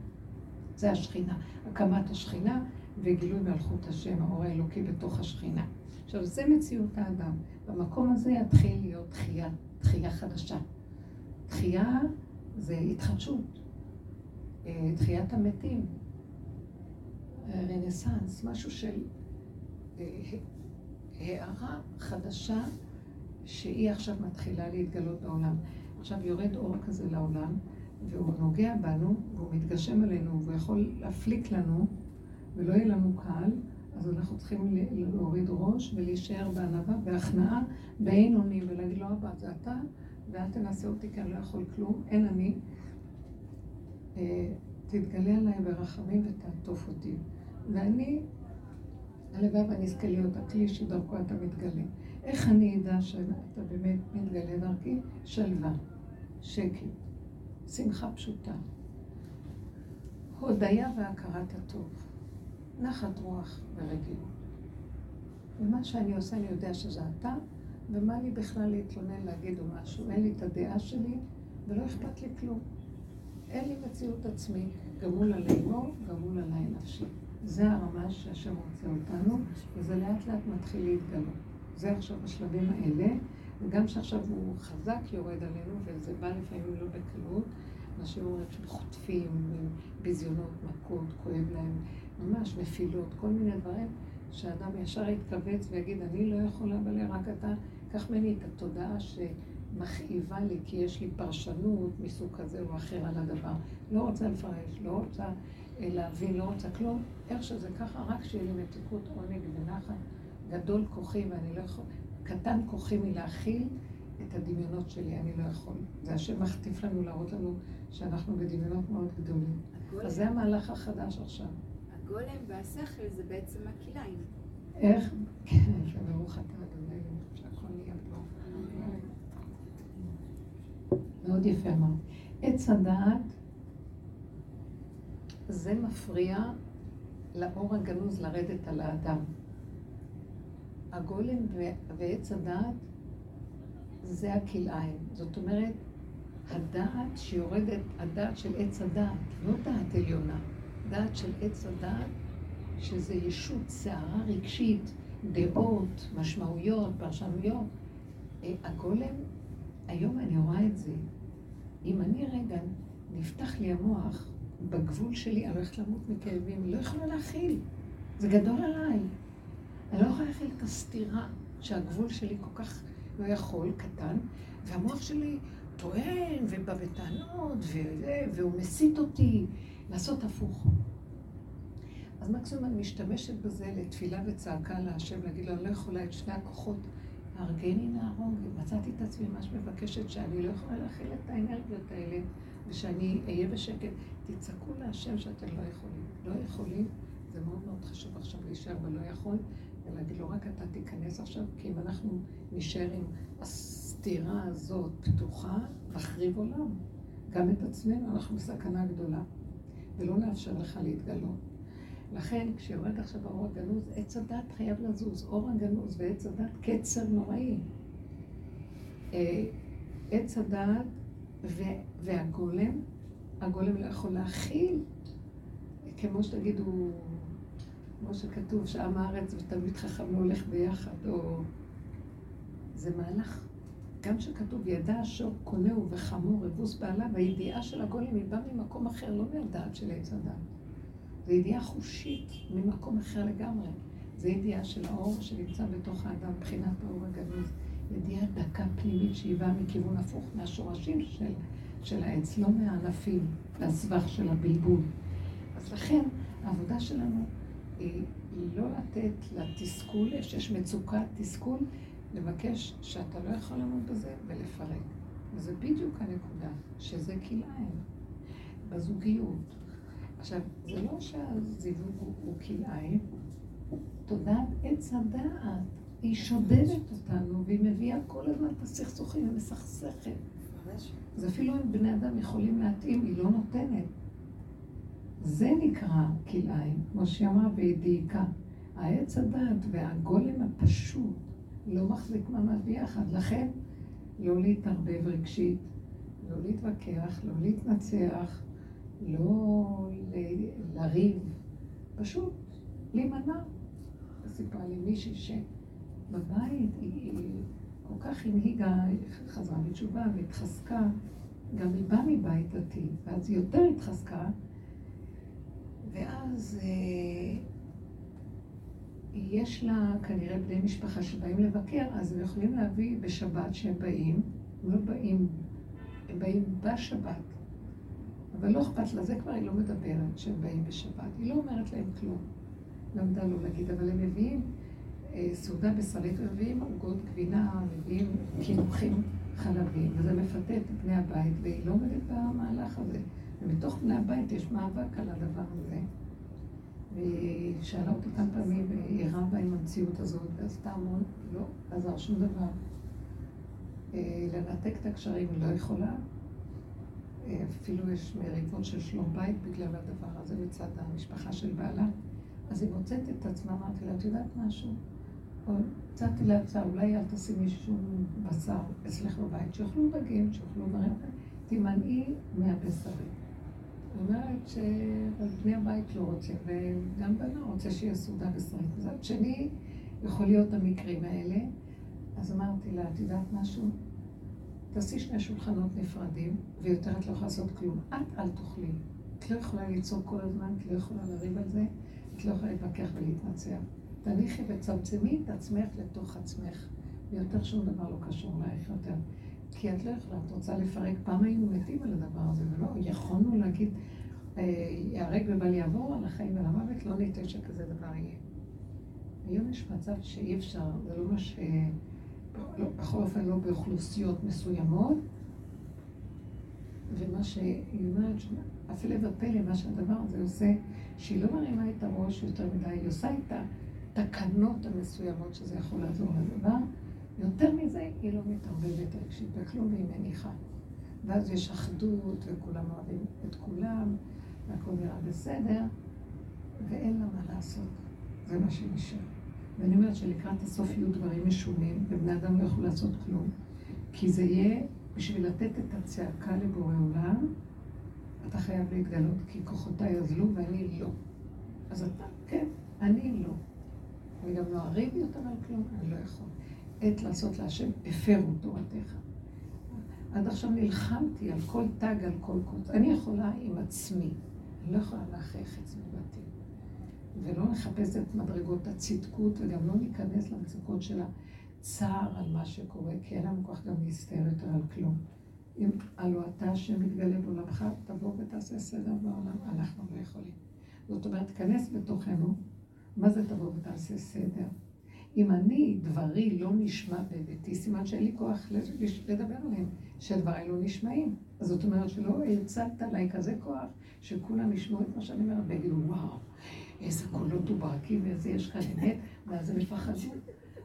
זה השכינה, הקמת השכינה וגילוי מלכות השם, האור האלוקי בתוך השכינה. עכשיו, זה מציאות האדם. במקום הזה יתחיל להיות תחייה, תחייה חדשה. תחייה זה התחדשות, אה, תחיית המתים, רנסאנס, משהו של אה, הערה חדשה שהיא עכשיו מתחילה להתגלות בעולם. עכשיו יורד אור כזה לעולם, והוא נוגע בנו, והוא מתגשם עלינו, והוא יכול להפליק לנו, ולא יהיה לנו קל, אז אנחנו צריכים להוריד ראש ולהישאר בענווה, בהכנעה, באין אונים, ולהגיד לו, אבא, זה אתה, ואל תנסה אותי כי אני לא יכול כלום, אין אני. אה, תתגלה עליי ברחמים ותעטוף אותי. ואני, הלוואי ואני אזכה להיות הכלי שדרכו אתה מתגלה. איך אני אדע שאתה באמת מתגלה דרכי? שלווה, שקט, שמחה פשוטה, הודיה והכרת הטוב, נחת רוח ורגילות. ומה שאני עושה, אני יודע שזה אתה, ומה לי בכלל להתלונן, להגיד או משהו? אין לי את הדעה שלי, ולא אכפת לי כלום. אין לי מציאות עצמי, גמול עלי מור, גמול עלי נפשי. זה הרמה שהשם רוצה אותנו, וזה לאט לאט מתחיל להתגלות. זה עכשיו השלבים האלה, וגם שעכשיו הוא חזק יורד עלינו, וזה בא לפעמים לא בקלות, אנשים אומרים שהם חוטפים, ביזיונות, מכות, כואב להם, ממש נפילות, כל מיני דברים, שאדם ישר יתכווץ ויגיד, אני לא יכולה, אבל רק אתה, קח ממני את התודעה שמכאיבה לי, כי יש לי פרשנות מסוג כזה או אחר על הדבר. לא רוצה לפרש, לא רוצה אה, להבין, לא רוצה כלום. איך שזה ככה, רק שיהיה לי מתיקות, עונג ונחת. גדול כוחי ואני לא יכול, קטן כוחי מלהכיל את הדמיונות שלי, אני לא יכול. זה השם מחטיף לנו להראות לנו שאנחנו בדמיונות מאוד גדולים. הגולם, אז זה המהלך החדש עכשיו. הגולם והשכל זה בעצם הכליים. איך? כן, שברוך אתה אדוני, שהכל נהיה פה. מאוד יפה אמרת. עץ הדעת זה מפריע לאור הגנוז לרדת על האדם. הגולם ועץ הדעת זה הכלאיים. זאת אומרת, הדעת שיורדת, הדעת של עץ הדעת, לא דעת עליונה, דעת של עץ הדעת, שזה ישות, סערה רגשית, דעות, משמעויות, פרשנויות. אה, הגולם, את זה. אם אני רגע, נפתח לי המוח, בגבול שלי, אני הולכת למות מכאבים, לא יכולה להכיל. זה גדול עליי. אני לא יכולה להכיל את הסתירה שהגבול שלי כל כך לא יכול, קטן, והמוח שלי טוען ובא בטענות, והוא מסית אותי לעשות הפוך. אז מקסימום אני משתמשת בזה לתפילה וצעקה להשם, להגיד לו, אני לא יכולה את שני הכוחות, הרגני נהרוג. מצאתי את עצמי ממש מבקשת שאני לא יכולה להכיל את האנרגיות האלה, ושאני אהיה בשקט. תצעקו להשם שאתם לא יכולים. לא יכולים, זה מאוד מאוד חשוב עכשיו להישאר ולא יכול, ולהגיד לו, רק אתה תיכנס עכשיו, כי אם אנחנו נשאר עם הסתירה הזאת פתוחה, נחריב עולם. גם את עצמנו, אנחנו בסכנה גדולה, ולא נאפשר לך להתגלות. לכן, כשיורד עכשיו האור הגנוז, עץ הדת חייב לזוז. אור הגנוז ועץ הדת קצר נוראי. אה, עץ הדת והגולם, הגולם לא יכול להכיל, כמו שתגידו, כמו שכתוב, שעם הארץ ותלמיד חכם לא הולך ביחד, או... זה מהלך, גם שכתוב, ידע אשר קונהו וחמור אבוס בעליו, הידיעה של הגולם היא באה ממקום אחר, לא מהדעת של עץ הדת. זו ידיעה חושית ממקום אחר לגמרי. זו ידיעה של האור שנמצא בתוך האדם, מבחינת האור הגנוז. ידיעה דקה פנימית שהיא באה מכיוון הפוך, מהשורשים של, של העץ, לא מהענפים, מהסבך של הבלבול. אז לכן, העבודה שלנו היא לא לתת לתסכול, שיש מצוקת תסכול, לבקש שאתה לא יכול לעמוד בזה ולפרק. וזה בדיוק הנקודה, שזה כלאיים, בזוגיות. עכשיו, זה לא שהזיווג הוא, הוא כלאיים, תודעת עץ הדעת, היא שודדת אותנו, והיא מביאה כל הזמן את הסכסוכים, היא מסכסכת. אז אפילו אם בני אדם יכולים להתאים, היא לא נותנת. זה נקרא כלאיים, כמו שהיא אמרה, והיא דייקה. העץ הדעת והגולם הפשוט לא מחזיק מעמד ביחד. לכן, לא להתערבב רגשית, לא להתווכח, לא להתנצח, לא לריב, פשוט להימנע. סיפרה לי מישהי שבבית היא כל כך הנהיגה, חזרה בתשובה והתחזקה, גם היא באה מבית דתי, ואז היא יותר התחזקה, ואז אה, יש לה כנראה בני משפחה שבאים לבקר, אז הם יכולים להביא בשבת שהם באים, הם לא באים, הם באים בשבת. אבל לא אכפת לה, זה כבר היא לא מדברת שהם באים בשבת. היא לא אומרת להם כלום. למדה לא להגיד, אבל הם מביאים אה, סעודה בשרית, ומביאים עוגות גבינה, מביאים קינוחים חלבים, וזה מפתה את בני הבית, והיא לא עומדת במהלך הזה. ומתוך בני הבית יש מאבק על הדבר הזה. והיא שאלה אותי כמה פעמים, והיא רבה עם המציאות הזאת, ועשתה המון, לא עזר שום דבר. אה, לנתק את הקשרים היא לא יכולה. אפילו יש מריבות של שלום בית בגלל הדבר הזה מצד המשפחה של בעלה. אז היא מוצאת את עצמה, אמרתי לה, את יודעת משהו? הצעתי לה הצעה, אולי אל תשימי שום בשר אצלך בבית, שיאכלו דגים, שיאכלו דברים, תימנעי מהבשרים. היא אומרת שבני הבית לא רוצים, וגם בנה רוצה שיהיה סעודה בשרית. מצד שני, יכול להיות המקרים האלה. אז אמרתי לה, את יודעת משהו? תעשי שני שולחנות נפרדים, ויותר את לא יכולה לעשות כלום. את אל תאכלי. את לא יכולה לצעוק כל הזמן, את לא יכולה לריב על זה, את לא יכולה להתווכח ולהתנצח. תניחי וצמצמי את עצמך לתוך עצמך, ויותר שום דבר לא קשור אלייך יותר. כי את לא יכולה, את רוצה לפרק. פעם היינו מתים על הדבר הזה, ולא יכולנו להגיד, אה, ייהרג ובל יעבור על החיים ועל המוות, לא ניתן שכזה דבר יהיה. היום יש מצב שאי אפשר, זה לא מה ש... לא, בכל אופן לא באוכלוסיות מסוימות, ומה שהיא אומרת, הפלא ופלא, מה שהדבר הזה עושה, שהיא לא מרימה את הראש יותר מדי, היא עושה את התקנות המסוימות שזה יכול לעזור לדבר, יותר מזה היא לא מתערבבת רגשית בכלום והיא מניחה. ואז יש אחדות וכולם אוהבים את כולם, והכל נראה בסדר, ואין לה מה לעשות. זה מה שנשאר. ואני אומרת שלקראת הסוף יהיו דברים משונים, ובני אדם לא יוכלו לעשות כלום, כי זה יהיה בשביל לתת את הצעקה לבורא עולם, אתה חייב להתגלות, כי כוחותיי אזלו ואני לא. אז אתה, כן, אני לא. אני גם לא אריב יותר על כלום, אני לא יכול. עת לעשות להשם, הפרו תורתך. עד עכשיו נלחמתי על כל תג, על כל קוץ. אני יכולה עם עצמי, אני לא יכולה להכריח את סביבתי. ולא נחפש את מדרגות הצדקות, וגם לא ניכנס למצוקות של הצער על מה שקורה, כי אין לנו כוח גם להסתער יותר על כלום. אם הלוא אתה שמתגלה בעולמך, תבוא ותעשה סדר בעולם, אנחנו לא יכולים. זאת אומרת, תיכנס בתוכנו, מה זה תבוא ותעשה סדר? אם אני, דברי לא נשמע בביתי, סימן שאין לי כוח לדבר עליהם, שדבריי לא נשמעים. אז זאת אומרת שלא הצלת עליי כזה כוח, שכולם ישמעו את מה שאני אומרת ויגידו, וואו, איזה קולות וברקים ואיזה יש כאן אמת, ואז הם יפחדו.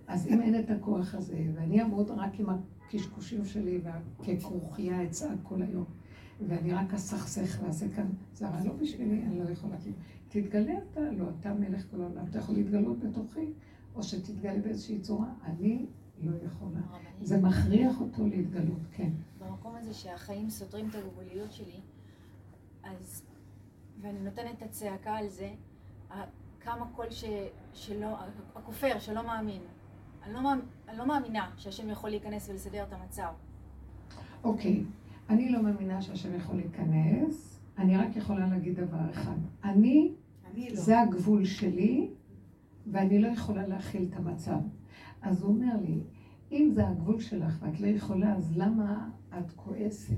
אז אם אין את הכוח הזה, ואני אעמוד רק עם הקשקושים שלי וככרוכיה אצעק כל היום, ואני רק אסכסך ואעשה כאן, זה הרי לא בשבילי, אני לא יכולה. תתגלה אתה, לא, אתה מלך כל העולם, אתה יכול להתגלות בתוכי. או שתתגלה באיזושהי צורה, אני לא יכולה. זה מכריח אותו להתגלות, כן. במקום הזה שהחיים סותרים את הגבוליות שלי, אז, ואני נותנת את הצעקה על זה, כמה קול ש, שלא, הכופר, שלא מאמין. אני לא, אני לא מאמינה שהשם יכול להיכנס ולסדר את המצב. אוקיי, okay. אני לא מאמינה שהשם יכול להיכנס, אני רק יכולה להגיד דבר אחד. אני, אני לא. זה הגבול שלי, ואני לא יכולה להכיל את המצב. אז הוא אומר לי, אם זה הגבול שלך ואת לא יכולה, אז למה את כועסת?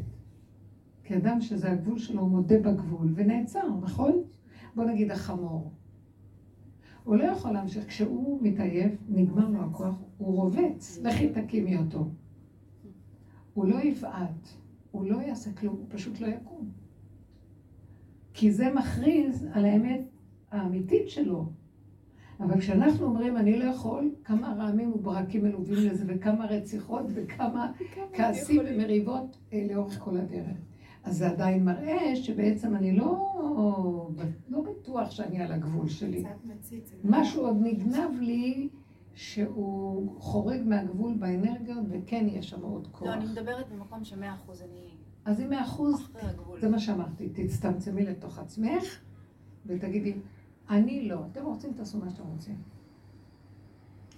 כי אדם שזה הגבול שלו, הוא מודה בגבול ונעצר, נכון? בוא נגיד החמור. הוא לא יכול להמשיך. כשהוא מתעייף, נגמר לו הכוח, הוא רובץ, לכי תקימי אותו. הוא לא יבעט, הוא לא יעשה כלום, הוא פשוט לא יקום. כי זה מכריז על האמת האמיתית שלו. אבל כשאנחנו אומרים, אני לא יכול, כמה רעמים וברקים מלווים לזה, וכמה רציחות, וכמה כעסים ומריבות אה, לאורך כל הדרך. אז זה עדיין מראה שבעצם אני לא, לא בטוח שאני על הגבול שלי. משהו עוד נגנב לי שהוא חורג מהגבול באנרגיות, וכן יש שם עוד כוח. לא, אני מדברת במקום שמאה אחוז אני... אז אם מאה אחוז. זה מה שאמרתי, תצטמצמי לתוך עצמך, ותגידי, אני לא, אתם רוצים, תעשו מה שאתם רוצים.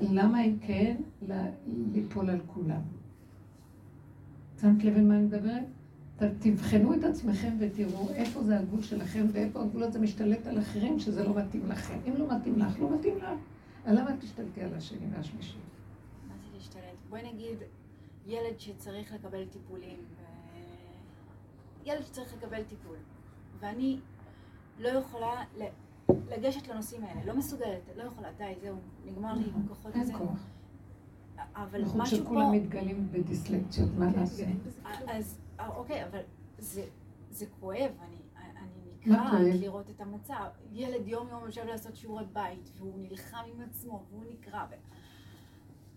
למה אם כן, ליפול על כולם? שמת לב על מה אני מדברת? תבחנו את עצמכם ותראו איפה זה הגבול שלכם ואיפה הגבול הזה משתלט על אחרים שזה לא מתאים לכם. אם לא מתאים לך, לא מתאים לך. אז למה תשתלטי על השני והשלישי? מה זה להשתלט? בואי נגיד ילד שצריך לקבל טיפולים, ו... ילד שצריך לקבל טיפול, ואני לא יכולה. לגשת לנושאים האלה, לא מסוגלת, לא יכולה, די, זהו, נגמר לי כוחות אין לזה. כוח. אבל נכון משהו פה... שכולם מתגלים בדיסלקציות, מה לעשות? אז אה, אוקיי, אבל זה, זה כואב, אני, אני נקרעת? לראות את המצב. ילד יום יום יושב לעשות שיעורי בית, והוא נלחם עם עצמו, והוא נקרע. ו...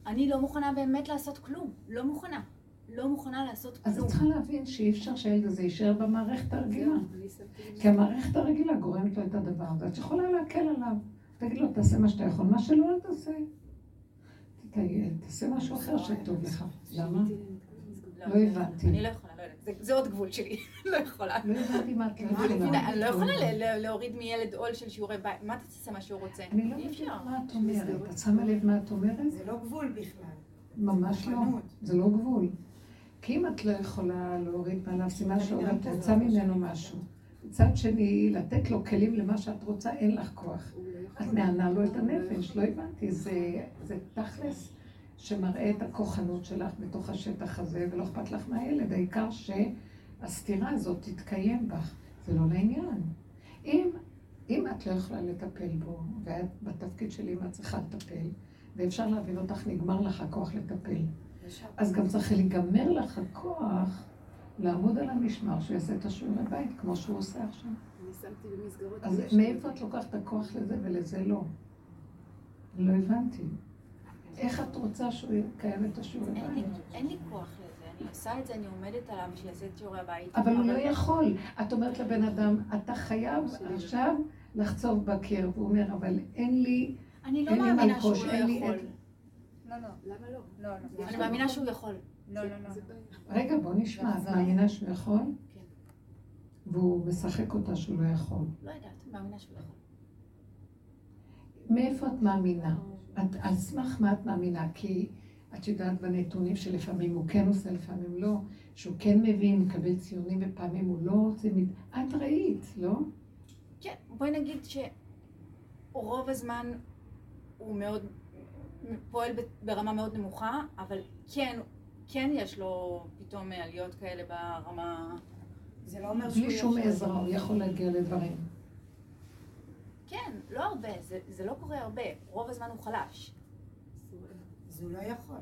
אני לא מוכנה באמת לעשות כלום, לא מוכנה. לא מוכנה לעשות אז את כלום. צריכה להבין שאי אפשר שהילד הזה יישאר במערכת הרגילה. שמתי לב. כי המערכת הרגילה גורמת לו את הדבר הזה. את יכולה להקל עליו. תגיד לו, תעשה מה שאתה יכול, מה שלא, אל תעשה. תעשה משהו אחר שטוב לך. למה? לא הבנתי. אני לא יכולה, לא. זה- עוד גבול שלי. לא יכולה. לא הבנתי מה את לא אני יכולה. אני לא יכולה להוריד מילד עול של שיעורי בית. מה אתה תעשה מה שהוא רוצה? אני לא אי מבינה אפשר. מה את אומרת. את שמה לב מה את אומרת? זה לא גבול בכלל. ממש לא. זה לא גבול. כי אם את לא יכולה להוריד מעליו סימן גם את כזאת, רוצה ממנו משהו. מצד שני, לתת לו כלים למה שאת רוצה, אין לך כוח. לא. את מענה לו את הנפש, לא הבנתי, זה תכלס שמראה את הכוחנות שלך בתוך השטח הזה, ולא אכפת לך מהילד, העיקר שהסתירה הזאת תתקיים בך, זה לא לעניין. אם, אם את לא יכולה לטפל בו, ואת בתפקיד של אמא צריכה לטפל, ואפשר להבין אותך, נגמר לך הכוח לטפל, אז גם צריך להיגמר לך הכוח לעמוד על המשמר, שהוא יעשה את השיעורי בית, כמו שהוא עושה עכשיו. אני שמתי במסגרות. אז מאיפה את לוקחת את הכוח לזה ולזה לא? לא הבנתי. איך את רוצה שהוא יקיים את לי- בית? אין לי כוח לזה. אני עושה את זה, אני עומדת עליו שיעשה את שיעורי הבית. אבל הוא לא יכול. את אומרת לבן אדם, אתה חייב. עכשיו לחצוב בקיר. והוא אומר, אבל אין לי, אני לא מאמינה שהוא לא יכול. לא, לא, למה לא? לא, לא. אני מאמינה שהוא יכול. לא, לא, לא. רגע, בוא נשמע, את מאמינה שהוא יכול? כן. והוא משחק אותה שהוא לא יכול. לא יודעת, מאמינה שהוא יכול. מאיפה את מאמינה? את, על סמך מה את מאמינה? כי את יודעת בנתונים שלפעמים הוא כן עושה, לפעמים לא, שהוא כן מבין, מקבל ציונים ופעמים הוא לא, זה מת... את ראית, לא? כן, בואי נגיד שרוב הזמן הוא מאוד פועל ברמה מאוד נמוכה, אבל כן, כן יש לו פתאום עליות כאלה ברמה... זה לא אומר שהוא בלי שום. עזרה הוא יכול להגיע לדברים. כן, לא הרבה, זה, זה לא קורה הרבה, רוב הזמן הוא חלש. אז הוא לא יכול.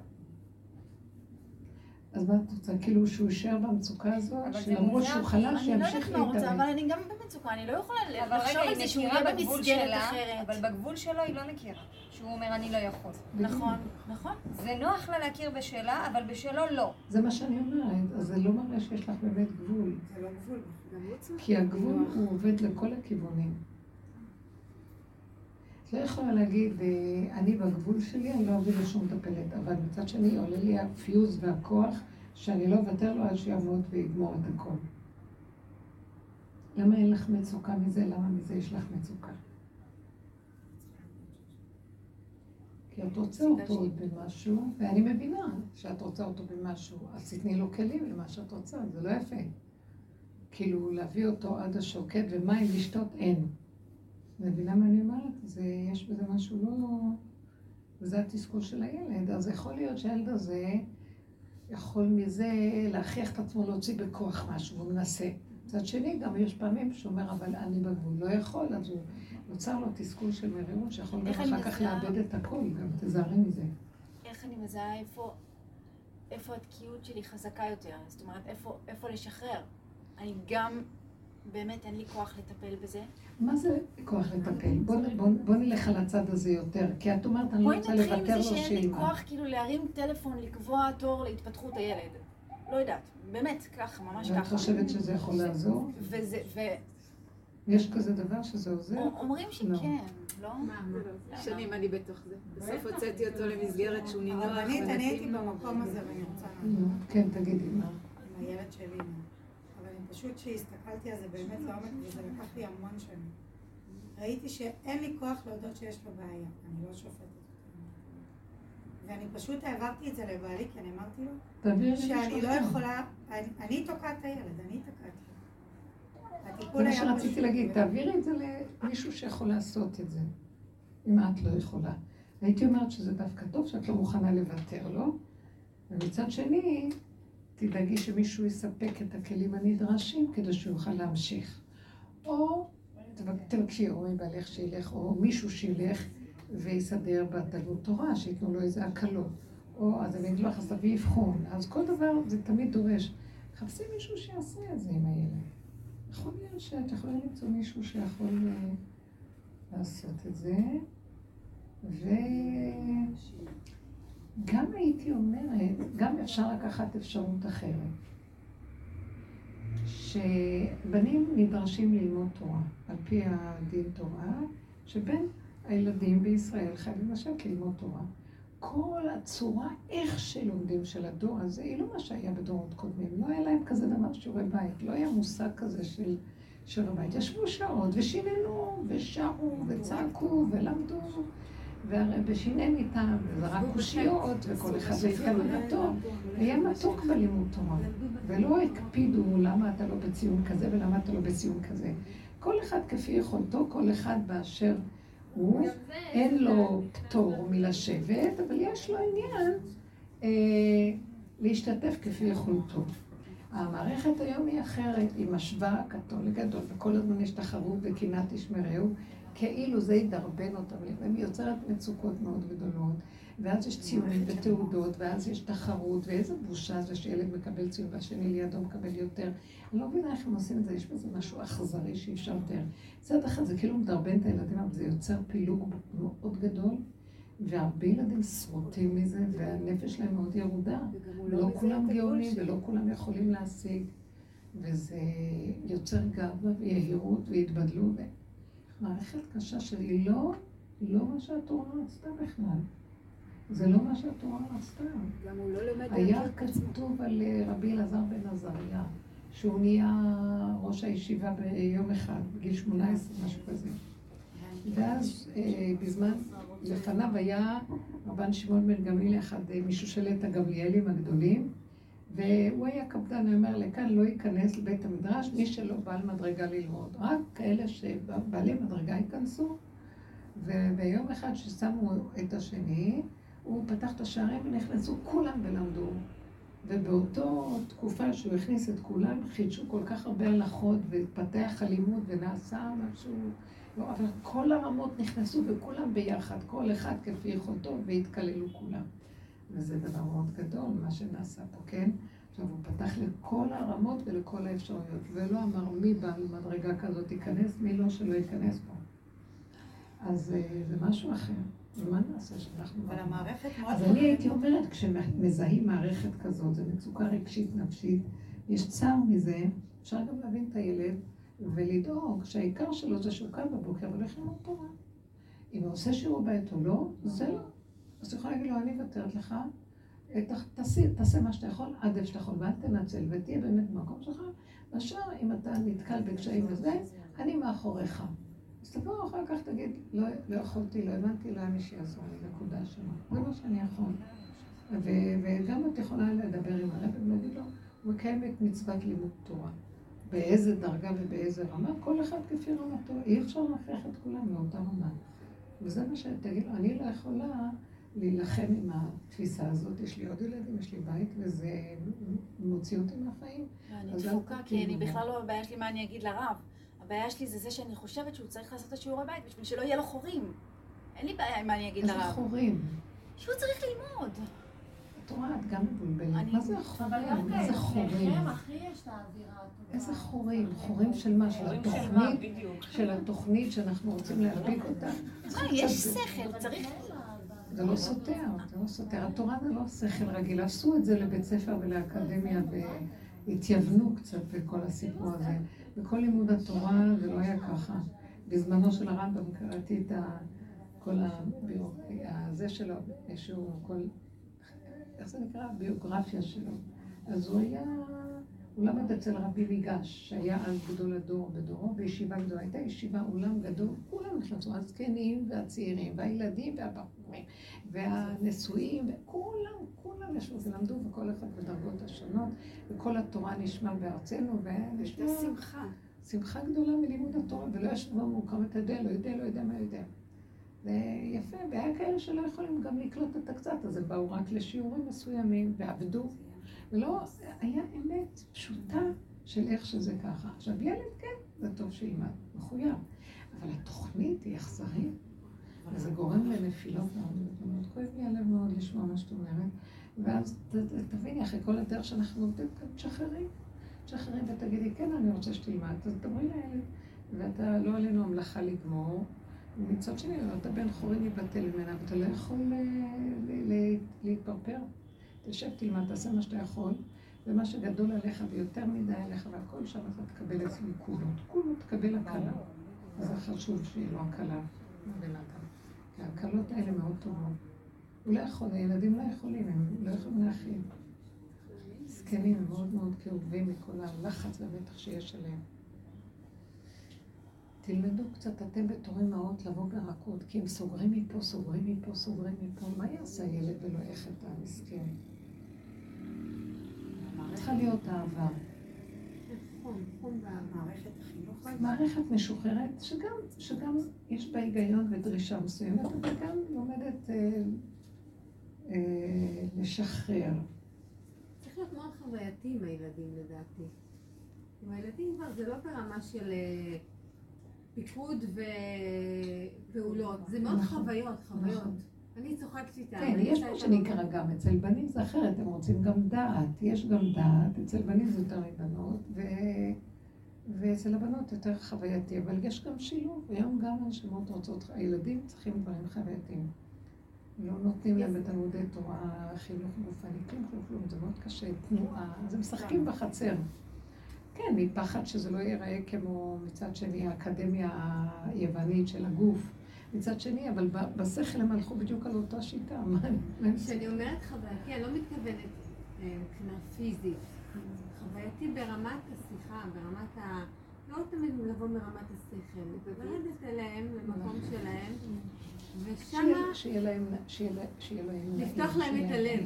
אז מה את רוצה? כאילו שהוא יישאר במצוקה זה שלמרות שהוא חלש, אני לא יודעת מה הוא רוצה, אבל להתאבד. אני גם במצוקה, אני לא יכולה אבל לחשוב רגע, על זה היא שהוא יהיה בגבול במסגרת שלה, אחרת. אבל בגבול שלו היא לא מכירה. שהוא אומר, אני לא יכול. נכון, נכון. זה נוח לה להכיר בשלה, אבל בשלו לא. זה מה שאני אומרת, אז זה לא מראה שיש לך באמת גבול. זה לא גבול. גם הוא צריך כי הגבול. הוא עובד לכל הכיוונים. לא יכולה להגיד, אה, אני בגבול שלי, אני לא אביא לשום מטפלת, אבל מצד שני עולה לי הפיוז והכוח שאני לא אוותר לו עד שיעמוד ויגמור את הכל. למה אין לך מצוקה מזה? למה מזה יש לך מצוקה? כי את רוצה אותו במשהו, ואני מבינה שאת רוצה אותו במשהו, אז תתני לו כלים למה שאת רוצה, זה לא יפה. כאילו להביא אותו עד השוקת ומים לשתות אין. מבינה מה אני אומרת? זה, יש בזה משהו לא... וזה התסכול של הילד. אז יכול להיות שהילד הזה יכול מזה להכריח את עצמו להוציא בכוח משהו, והוא מנסה. מצד שני, גם יש פעמים שהוא אומר, אבל אני בגבול לא יכול, אז הוא נוצר לו תסכול של מרירות, שיכול גם אחר כך? לאבד את הכל, גם תזהרי מזה. איך אני מזהה איפה, איפה התקיעות שלי חזקה יותר? זאת אומרת, איפה, איפה לשחרר? אני גם, באמת אין לי כוח לטפל בזה. מה זה כוח לטפל? בוא, בוא, בוא נלך על הצד הזה יותר, כי את אומרת, אני לא בואי רוצה נתחיל לוותר מזה לו שאין לי. כוח כאילו להרים טלפון, לקבוע תור להתפתחות הילד. לא יודעת, באמת, ככה, ממש ואת ככה. חושבת שזה יכול לעזור? וזה, יש כזה דבר שזה עוזר? ואומרים לא. שכן, לא? מה, שנים אני בתוך זה. בסוף הוצאתי אותו למסגרת שהוא נינוח הרבנית, אני הייתי לו. במקום הזה ואני רוצה. כן, תגידי מה. עם הילד שלי. פשוט, כשהסתכלתי על זה באמת לעומק, וזה לקח לי המון שנים. ראיתי שאין לי כוח להודות שיש לו בעיה, אני לא שופטת. ואני פשוט העברתי את זה לבעלי, כי אני אמרתי לו, שאני לא. יכולה, אני- אני תוקעת את הילד, אני תקעתי. זה מה שרציתי. להגיד, תעבירי את זה למישהו שיכול לעשות את זה, אם את לא יכולה. הייתי אומרת שזה דווקא טוב שאת לא מוכנה לוותר לו, ומצד שני, תדאגי שמישהו יספק את הכלים הנדרשים כדי שהוא יוכל להמשיך. או תבק- תבקשי או מבעלך שילך, או מישהו שילך ויסדר בתלמוד תורה, שייתנו לו איזה הקלות. או אז אני אגיד לך, אז תביאי אבחון. אז כל דבר זה תמיד דורש. חפשי מישהו שיעשה את זה עם הילד. יכול להיות שאת יכולה למצוא מישהו שיכול אה, לעשות את זה. וגם הייתי אומרת, גם אפשר לקחת אפשרות אחרת. שבנים נדרשים ללמוד תורה, על פי הדין תורה, שבין הילדים בישראל חייבים לשבת ללמוד תורה. כל הצורה, איך שלומדים של הדור הזה, היא לא מה שהיה בדורות קודמים. לא היה להם כזה דבר שיעורי בית. לא היה מושג כזה של שיעורי בית. ישבו שעות ושיננו, ושרו, וצעקו, ולמדו, והרבי שינן איתם, וזרק קושיות, וכל אחד לפי הבנתו. היה מתוק בלימוד תורה. ולא הקפידו למה אתה לא בציון כזה ולמה אתה לא בציון כזה. כל אחד כפי יכולתו, כל אחד באשר הוא, אין לו פטור מלשבת, אבל יש לו עניין אה, להשתתף כפי יכולתו. המערכת היום היא אחרת, היא משווה קטון לגדול, וכל הזמן יש תחרות וקנאת תשמרהו, כאילו זה ידרבן אותם, והיא יוצרת מצוקות מאוד גדולות, ואז יש ציונים ותעודות, ואז יש תחרות, ואיזה בושה זה שילד מקבל ציון והשני לידו מקבל יותר. אני לא מבינה איך הם עושים את זה, יש בזה משהו אכזרי שאי אפשר לתאר. מצד אחד זה כאילו מדרבן את הילדים, אבל זה יוצר פילוג מאוד גדול, והרבה ילדים שרוטים מזה, והנפש שלהם מאוד ירודה. לא מזהה כולם גאונים. ולא כולם יכולים להשיג, וזה יוצר גאווה ויהירות והתבדלות. מערכת קשה שהיא לא, לא מה שהתורה רצתה בכלל. זה לא מה שהתורה רצתה. גם הוא לא לומד היה. כתוב על אה, רבי אלעזר בן עזריה, שהוא נהיה ראש הישיבה ביום אחד, בגיל 18, משהו כזה. ואז אה, בזמן, לפניו היה רבן שמעון בן גמליאל אחד אה, משושלת הגמליאלים הגדולים, והוא היה קפדן, הוא אומר, לכאן לא ייכנס לבית המדרש מי שלא בעל מדרגה ללמוד. רק כאלה שבעלי מדרגה ייכנסו. וביום אחד ששמו את השני, הוא פתח את השערים ונכנסו כולם ולמדו. ובאותו תקופה שהוא הכניס את כולם, חידשו כל כך הרבה הלכות והתפתח הלימוד ונעשה משהו... לא, אבל כל הרמות נכנסו וכולם ביחד, כל אחד כפי יכולתו, והתקללו כולם. וזה דבר מאוד גדול, מה שנעשה פה, כן? עכשיו, הוא פתח לכל הרמות ולכל האפשרויות, ולא אמר מי בעל מדרגה כזאת ייכנס, מי לא שלא ייכנס פה. אז אה, זה משהו אחר. ומה נעשה שאנחנו... אבל המערכת מאוד... אז אני הייתי אומרת, כשמזהים מערכת כזאת, זו מצוקה רגשית נפשית, יש צער מזה, אפשר גם להבין את הילד ולדאוג שהעיקר שלו זה שהוא קם בבוקר והולך ללמוד תורה. אם הוא עושה שיעור בית או לא, זה לא. אז הוא יכול להגיד לו, אני מוותרת לך, תעשי- תעשה מה שאתה יכול עד איפה שאתה יכול, ואל תנצל, ותהיה באמת במקום שלך, והשאר, אם אתה נתקל בקשיים וזה, אני מאחוריך. אז תבוא אחר כך, תגיד, לא, לא יכולתי, לא הבנתי, לא היה מי שיעזור לי, נקודה שלו. זה מה שאני יכול. וגם את יכולה לדבר עם הרב ולהגיד לו, הוא מקיים את מצוות לימוד תורה. באיזה דרגה ובאיזה רמה, כל אחד כפי רמתו. אי אפשר להפריח את כולם מאותה רמה. וזה מה שתגיד לו, אני לא יכולה להילחם עם התפיסה הזאת, יש לי עוד ילדים, יש לי בית, וזה מוציא אותי מהחיים. אני דפוקה, כי תפילי אני בו. בכלל לא, הבעיה שלי מה אני אגיד לרב. הבעיה שלי זה זה שאני חושבת שהוא צריך לעשות את השיעורי בית בשביל שלא יהיה לו חורים. אין לי בעיה עם מה אני אגיד איזה לרב. חורים. שהוא צריך ללמוד. את רואה, את גם מבולבלת. מה זה החורים? איזה חורים? איזה חורים? חורים של מה? של התוכנית? של התוכנית שאנחנו רוצים להדביק אותה? יש שכל, צריך... זה לא סותר, זה לא סותר. התורה זה לא שכל רגיל. עשו את זה לבית ספר ולאקדמיה והתייוונו קצת בכל הסיפור הזה. בכל לימוד התורה זה לא היה ככה. בזמנו של הרמב"ם קראתי את. כל הביוגרפיה, זה שלו, שהוא, כל... איך זה נקרא? הביוגרפיה שלו. אז הוא היה... הוא למד אצל רבי מיגש, שהיה אז גדול הדור בדורו, בישיבה גדולה. הייתה ישיבה, אולם גדול, כולם נכנסו, הזקנים והצעירים, והילדים והבחורים, והנשואים, וכולם, כולם ישבו ולמדו, וכל אחד בדרגות השונות, וכל התורה נשמע בארצנו, ונשמע הייתה שמחה. שמחה גדולה מלימוד התורה, ולא ישבו כמה אתה יודע, לא יודע, לא יודע מה יודע. ויפה, והיה כאלה שלא יכולים גם לקלוט את הקצת הזה, באו רק לשיעורים מסוימים, ועבדו. ולא, היה אמת פשוטה של איך שזה ככה. עכשיו, ילד, כן, זה טוב שילמד, מחויב. אבל התוכנית היא אכזרית, וזה גורם לנפילות מאוד. כואב לי הלב מאוד לשמוע מה שאת אומרת. ואז תביני, אחרי כל הדרך שאנחנו עובדים כאן, תשחררי. תשחררי ותגידי, כן, אני רוצה שתלמד. אז תאמרי לילד, ואתה, לא עלינו המלאכה לגמור. ומצד שני, אתה בן חורין ייבטל ממנה, ואתה לא יכול אה, ל- ל- להתפרפר. תשב, תלמד, תעשה מה שאתה יכול, ומה שגדול עליך ויותר מדי עליך, והכל שם אתה תקבל אצלי כולו. כולו תקבל הקלה. זה חשוב שיהיה לו הקלה. כי ההקלות האלה מאוד טובות. הוא לא יכול, הילדים לא יכולים, הם לא יכולים להכיל. זקנים, מאוד מאוד כאובים מכל הלחץ והמתח שיש עליהם. תלמדו קצת אתם בתור אמהות לבוא ברכות, כי הם סוגרים מפה, סוגרים מפה, סוגרים מפה. מה יעשה הילד ולא איך אתה מסכן? צריכה להיות אהבה. מערכת החינוך. מערכת משוחררת, שגם, שגם יש בה היגיון ודרישה מסוימת, אבל גם לומדת אה, אה, לשחרר. צריך להיות מאוד חווייתי עם הילדים לדעתי. עם הילדים כבר זה לא ברמה של אה, פיקוד ופעולות, זה מאוד נכון. חוויות, חוויות. אני צוחקת איתם. כן, יש מה שנקרא גם, אצל בנים זה אחרת, הם רוצים גם דעת, יש גם דעת, אצל בנים זה יותר מבנות, ו... ואצל הבנות יותר חווייתי, אבל יש גם שילוב, היום גם הנשמות רוצות, הילדים צריכים דברים חווייתיים. לא נותנים להם בתלמודי תורה, חינוך גופני, כלום, כלום, כלום, זה מאוד קשה, תנועה, אז הם משחקים בחצר. כן, מפחד שזה לא ייראה כמו מצד שני האקדמיה היוונית של הגוף. מצד שני, אבל בשכל הם הלכו בדיוק על אותה שיטה. כשאני אומרת חווייתי, אני לא מתכוונת אה, מבחינה פיזית. חווייתי ברמת השיחה, ברמת ה... לא תמיד לבוא מרמת השכל, לרדת אליהם, למקום שלהם, ושמה שיהיה- להם. לפתוח להם את הלב.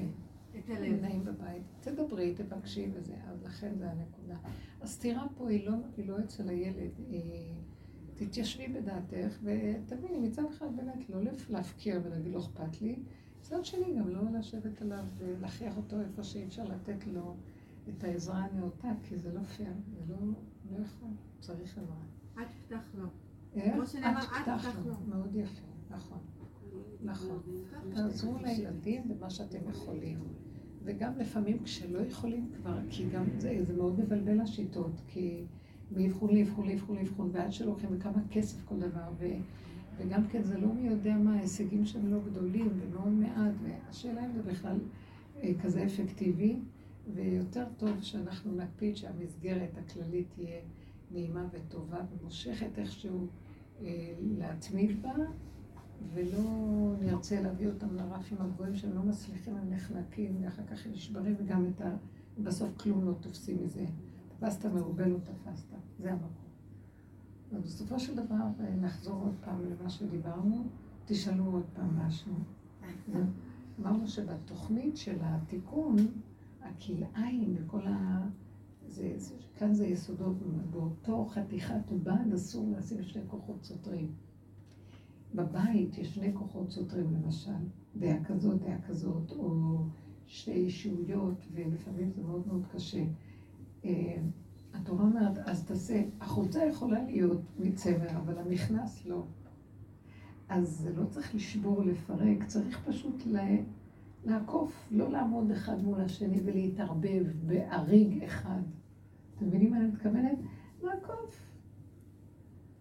את הלב. נעים בבית. תדברי, תבקשי וזה, אז לכן זה הנקודה. הסתירה פה היא לא, היא לא אצל הילד, היא... תתיישבי בדעתך ותביני, מצד אחד באמת לא להפקיר ולהגיד לא אכפת לי, מצד שני גם לא לשבת עליו ולהכריח אותו איפה שאי אפשר לתת לו את העזרה הנאותה, כי זה לא פייר, זה לא, לא יכול, צריך עזרה. את פתח לו. איך? כמו שנאמר, את את פתח פתח לו. לו. מאוד יפה, נכון. נכון. תעזרו לילדים במה שאתם יכולים. וגם לפעמים כשלא יכולים כבר, כי גם זה, זה מאוד מבלבל השיטות, כי מאבחון לאבחון לאבחון לאבחון, ועד שלוקחים וכמה כסף כל דבר, ו, וגם כן זה לא מי יודע מה, ההישגים שהם לא גדולים ומאוד מעט, והשאלה אם זה בכלל אה, כזה אפקטיבי, ויותר טוב שאנחנו נקפיד שהמסגרת הכללית תהיה נעימה וטובה ומושכת איכשהו אה, להתמיד בה, ולא נרצה להביא אותם לרפים הגבוהים שהם לא מצליחים, הם נחנקים, ואחר כך הם נשברים, וגם ה... בסוף כלום לא תופסים מזה. תפסת מרובה לא תפסת, זה המקום. ובסופו של דבר, אה, נחזור עוד פעם למה שדיברנו, תשאלו עוד פעם משהו. אמרנו שבתוכנית של התיקון, הכלאיים וכל ה... זה, זה, כאן זה יסודות, באותו חתיכת עובד אסור לשים שני כוחות סותרים. בבית יש שני כוחות סותרים למשל, דעה כזאת, דעה כזאת, או שתי אישויות, ולפעמים זה מאוד מאוד קשה. אה, התורה אומרת, אז תעשה, החולצה יכולה להיות מצמר, אבל המכנס לא. אז זה לא צריך לשבור, לפרק, צריך פשוט לה... לעקוף, לא לעמוד אחד מול השני ולהתערבב באריג אחד. אתם מבינים מה אני מתכוונת? לעקוף.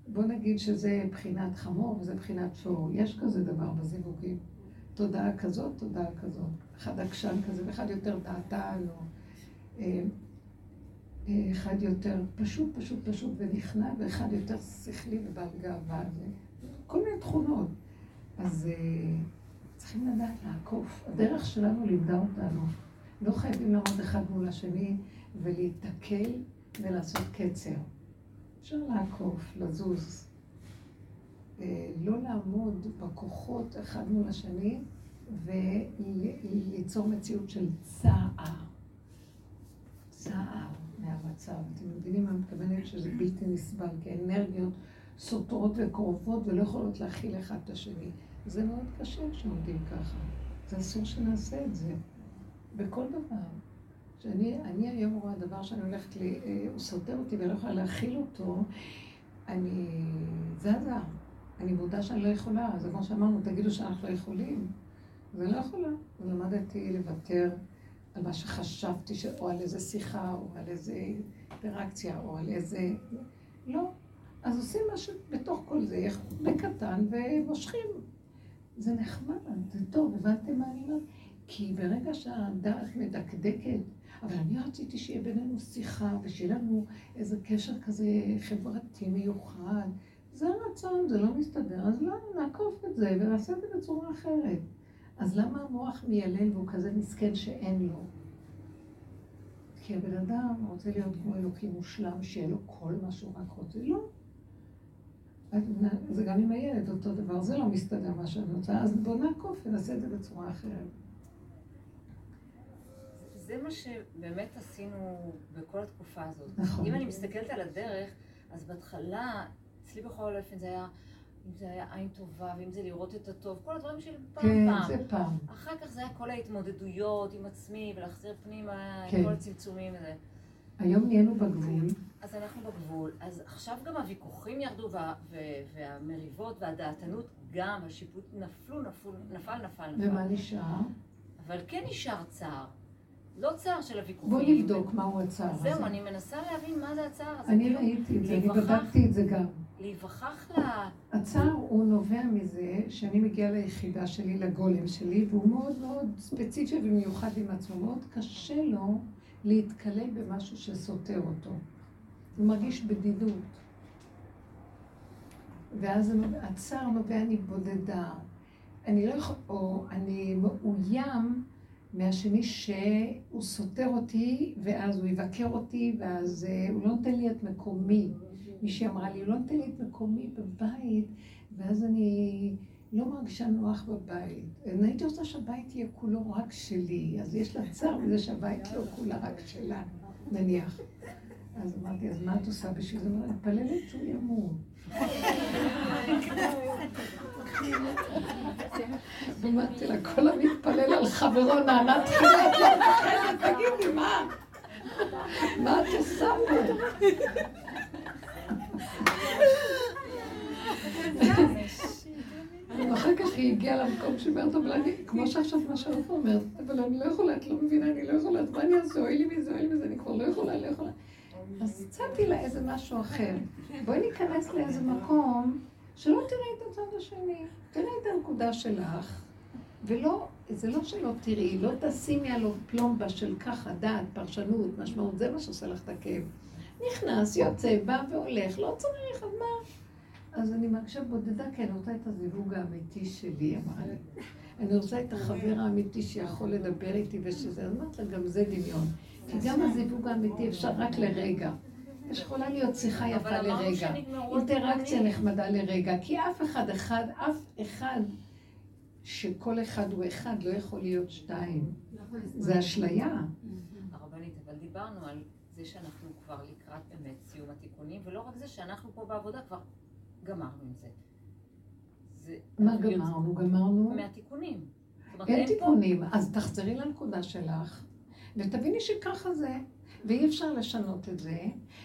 בוא נגיד שזה בחינת חמור וזה בחינת שור. יש כזה דבר בזיווגים. תודעה כזאת, תודעה כזאת. אחד עקשן כזה ואחד יותר דעתן, או אה, אה, אחד יותר פשוט, פשוט, פשוט ונכנע, ואחד יותר שכלי ובעל גאווה. כל מיני תכונות. אז אה, צריכים לדעת לעקוף. הדרך שלנו לימדה אותנו. לא חייבים לעמוד אחד מול השני ולהיתקל ולעשות קצר. אפשר לעקוף, לזוז. אה, לא לעמוד בכוחות אחד מול השני וליצור מציאות של צער. צער מהמצב. אתם מבינים מה מתכוונת שזה בלתי נסבל, כי האנרגיות סותרות וקרובות ולא יכולות להכיל אחד את השני. זה מאוד קשה כשעומדים ככה. זה אסור שנעשה את זה. בכל דבר. שאני אני היום רואה דבר שאני הולכת ל... אה, הוא סותר אותי ואני לא יכולה להכיל אותו, אני זזה. אני מודה שאני לא יכולה. זה כמו שאמרנו, תגידו שאנחנו לא יכולים. ואני לא יכולה. ולמדתי לוותר על מה שחשבתי, ש... או על איזה שיחה, או על איזה אינטראקציה, או על איזה... לא. אז עושים משהו בתוך כל זה, בקטן, ומושכים. זה נחמד, זה טוב, הבנתם מה אני אומרת? כי ברגע שהדעת מדקדקת, אבל אני רציתי שיהיה בינינו שיחה, ושיהיה לנו איזה קשר כזה חברתי מיוחד. זה הרצון, זה לא מסתדר, אז לא, נעקוף את זה ונעשה את זה בצורה אחרת. אז למה המוח מיילל והוא כזה מסכן שאין לו? כי הבן אדם רוצה להיות כמו אלוקים מושלם, שיהיה לו כל מה שהוא רק רוצה. לא. זה גם עם הילד אותו דבר, זה לא מסתדר מה שאני רוצה, אז בוא נעקוף ונעשה את זה בצורה אחרת. זה מה שבאמת עשינו בכל התקופה הזאת. נכון. אם אני מסתכלת על הדרך, אז בהתחלה, אצלי בכל אופן זה היה, אם זה היה עין טובה, ואם זה לראות את הטוב, כל הדברים שלי פעם כן, פעם. זה פעם. אחר כך זה היה כל ההתמודדויות עם עצמי, ולהחזיר פנימה, כן. עם כל הצמצומים וזה. היום נהיינו בגבול. אז אנחנו בגבול. אז עכשיו גם הוויכוחים ירדו, וה, ו, והמריבות והדעתנות גם, השיפוט נפלו, נפלו, נפל, נפל, נפל. ומה נשאר? אבל כן נשאר צער. לא צער של הוויכוחים. בוא נבדוק מהו הצער הזה. זהו, אני מנסה להבין מה זה הצער הזה. אני כאילו, ראיתי את זה, אני בדקתי את זה גם. להיווכח ל... הצער הוא נובע מזה שאני מגיעה ליחידה שלי, לגולם שלי, והוא מאוד מאוד ספציפי ומיוחד עם עצמו. מאוד קשה לו להתקלל במשהו שסותר אותו. הוא מרגיש בדידות. ואז הצער נובע, אני בודדה. אני לא יכול, או אני מאוים מהשני שהוא סותר אותי, ואז הוא יבקר אותי, ואז אה, הוא לא נותן לי את מקומי. מישהי אמרה לי, לא נותן לי את מקומי בבית, ואז אני לא מרגישה נוח בבית. אני הייתי רוצה שהבית יהיה כולו רק שלי, אז יש לה צער בזה שהבית לא כולה רק שלה, נניח. אז אמרתי, אז מה את עושה בשביל זה? אני מתפללת שהוא ימות. אמרתי לה, כל המתפלל על חברו נענה מפחדת, תגידי, מה? מה את עושה פה? ואחר כך היא הגיעה למקום שהיא אומרת, אבל אני, כמו שעכשיו מה שאת אומרת, אבל אני לא יכולה, את לא מבינה, אני לא יכולה, אז מה אני אעשה? אוי לי מזה, אוי לי מזה, אני כבר לא יכולה, לא יכולה. אז הצעתי לה איזה משהו אחר. בואי ניכנס לאיזה מקום שלא תראי את הצד השני. תראי את הנקודה שלך, ולא, זה לא שלא תראי, לא תשימי עליו פלומבה של ככה, דעת, פרשנות, משמעות, זה מה שעושה לך את הכאב. נכנס, יוצא, בא והולך, לא צריך, אז מה? אז אני מרגישה בודדה, כי אני רוצה את הזיווג האמיתי שלי, אמרה לי. אני רוצה את החבר האמיתי שיכול לדבר איתי ושזה, אז אמרת לה, גם זה דמיון. כי גם הזיווג האמיתי אפשר רק לרגע. יש יכולה להיות שיחה יפה לרגע, אינטראקציה. נחמדה לרגע, כי אף אחד אחד, אף אחד שכל אחד הוא אחד לא יכול להיות שתיים. זה אשליה. הרבנית, אבל דיברנו על זה שאנחנו כבר לקראת באמת סיום התיקונים, ולא רק זה שאנחנו פה בעבודה כבר גמרנו עם זה. זה מה גמרנו? גמרנו? מהתיקונים. אין פה- תיקונים, אז תחזרי לנקודה שלך, ותביני שככה זה. ואי אפשר לשנות את זה,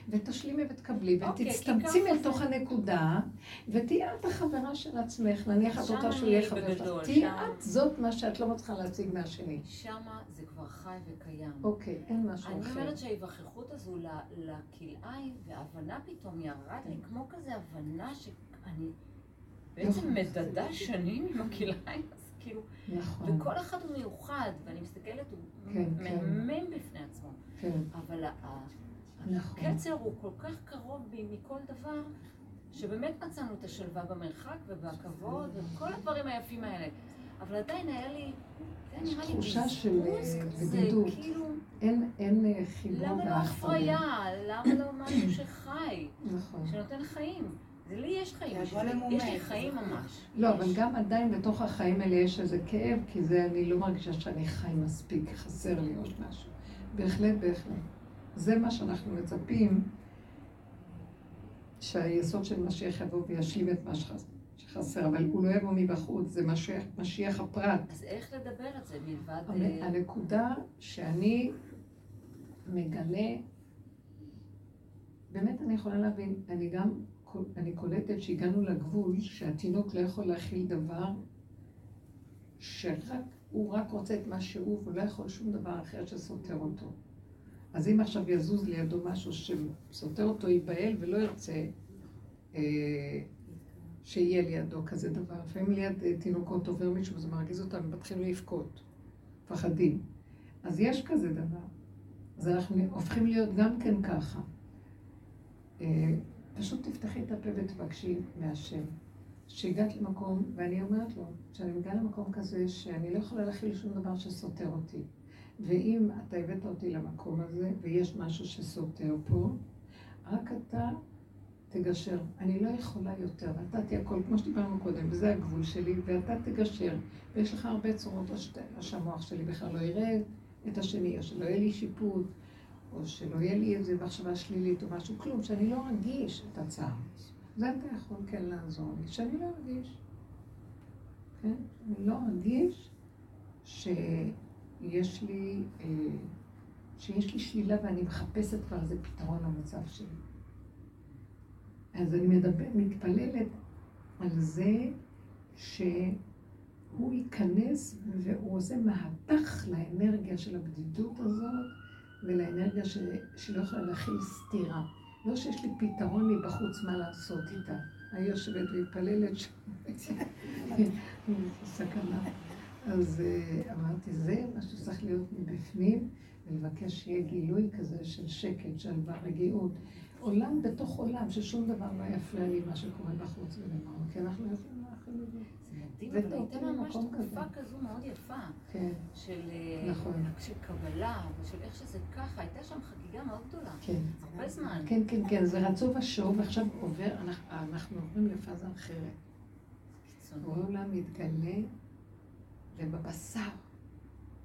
ותשלימי ותקבלי, אוקיי, ותצטמצמי אל תוך. הנקודה, ותהיי את החברה של עצמך, נניח את רוצה שהוא אני יהיה חבר שלך. תהיי את זאת מה שאת לא מצליחה להציג מהשני. שמה זה כבר חי וקיים. אוקיי, אין משהו אני אחר. אומרת שההיווכחות הזו לכלאיים, וההבנה פתאום ירד לי כמו כזה הבנה שאני בעצם. מדדה שנים עם הכלאיים, כאילו, נכון, וכל אחד הוא מיוחד, ואני מסתכלת, הוא כן, כן. מהמם בפני עצמו, כן, אבל נכון. הקצר הוא כל כך קרוב בי מכל דבר, שבאמת מצאנו את השלווה במרחק ובכבוד וכל הדברים היפים האלה. אבל עדיין היה לי, יש תחושה של, אה, בדידות. כאילו, אין, אין אה, חיבור למה לא. הפריה? למה לא משהו שחי, נכון. שנותן חיים? זה לי יש חיים, יש לי- חיים. ממש. לא. אבל גם עדיין בתוך החיים האלה יש איזה כאב, כי זה אני לא מרגישה שאני חי מספיק, חסר לי עוד משהו. בהחלט, בהחלט. זה מה שאנחנו מצפים, שהיסוד של משיח יבוא וישלים את מה שחס- שחסר, אבל הוא לא יבוא מבחוץ, זה משיח, משיח הפרט. אז איך לדבר את זה מלבד... אה, הנקודה שאני מגלה, באמת אני יכולה להבין, אני גם, אני קולטת שהגענו לגבול שהתינוק לא יכול להכיל דבר שרק, הוא רק רוצה את מה שהוא והוא לא יכול שום דבר אחר שסותר אותו. אז אם עכשיו יזוז לידו משהו שסותר אותו, ייבהל ולא ירצה אה, שיהיה לידו כזה דבר. לפעמים ליד אה, תינוקות עובר מישהו וזה מרגיז אותם, מתחילים לבכות. מפחדים. אז יש כזה דבר. אז אנחנו הופכים להיות גם כן ככה. אה, פשוט תפתחי את הפה ותבקשי מהשם. שהגעת למקום, ואני אומרת לו, שאני מגיעה למקום כזה שאני לא יכולה להכיל שום דבר שסותר אותי. ואם אתה הבאת אותי למקום הזה, ויש משהו שסותר פה, רק אתה תגשר. אני לא יכולה יותר, ואתה תהיה הכל, כמו שדיברנו קודם, וזה הגבול שלי, ואתה תגשר. ויש לך הרבה צורות, או שהמוח שלי בכלל לא יראה את השני, או שלא יהיה לי שיפוט, או שלא יהיה לי איזה מחשבה שלילית או משהו, כלום, שאני לא ארגיש את הצער. זה אתה יכול כן לעזור לי, שאני לא ארגיש. כן? אני לא ארגיש שיש לי, אה, שיש לי שלילה ואני מחפשת כבר איזה פתרון למצב שלי. אז אני מדבר, מתפללת על זה שהוא ייכנס והוא עושה מהפך לאנרגיה של הבדידות הזאת ולאנרגיה ש... שלא יכולה להכיל סתירה. לא שיש לי פתרון מבחוץ מה לעשות איתה. אני יושבת ומתפללת שם, סכנה. אז אה, אמרתי, זה מה שצריך להיות מבפנים, ולבקש שיהיה גילוי כזה של שקט, שלווה, רגיעות. עולם בתוך עולם, ששום דבר לא יפריע לי מה שקורה בחוץ ולמעלה, כי אנחנו יכולים להכיל את זה. זה מדהים, אבל הייתה אותי ממש תקופה. כזו מאוד יפה. כן, של, קבלה, ושל איך שזה ככה, הייתה שם חגיגה מאוד גדולה. כן. הרבה זמן. כן, כן, כן, זה רצו ושוב, ועכשיו עובר, אנחנו, עוברים לפאזה אחרת. קיצוני. בורא עולם מתגלה ובבשר.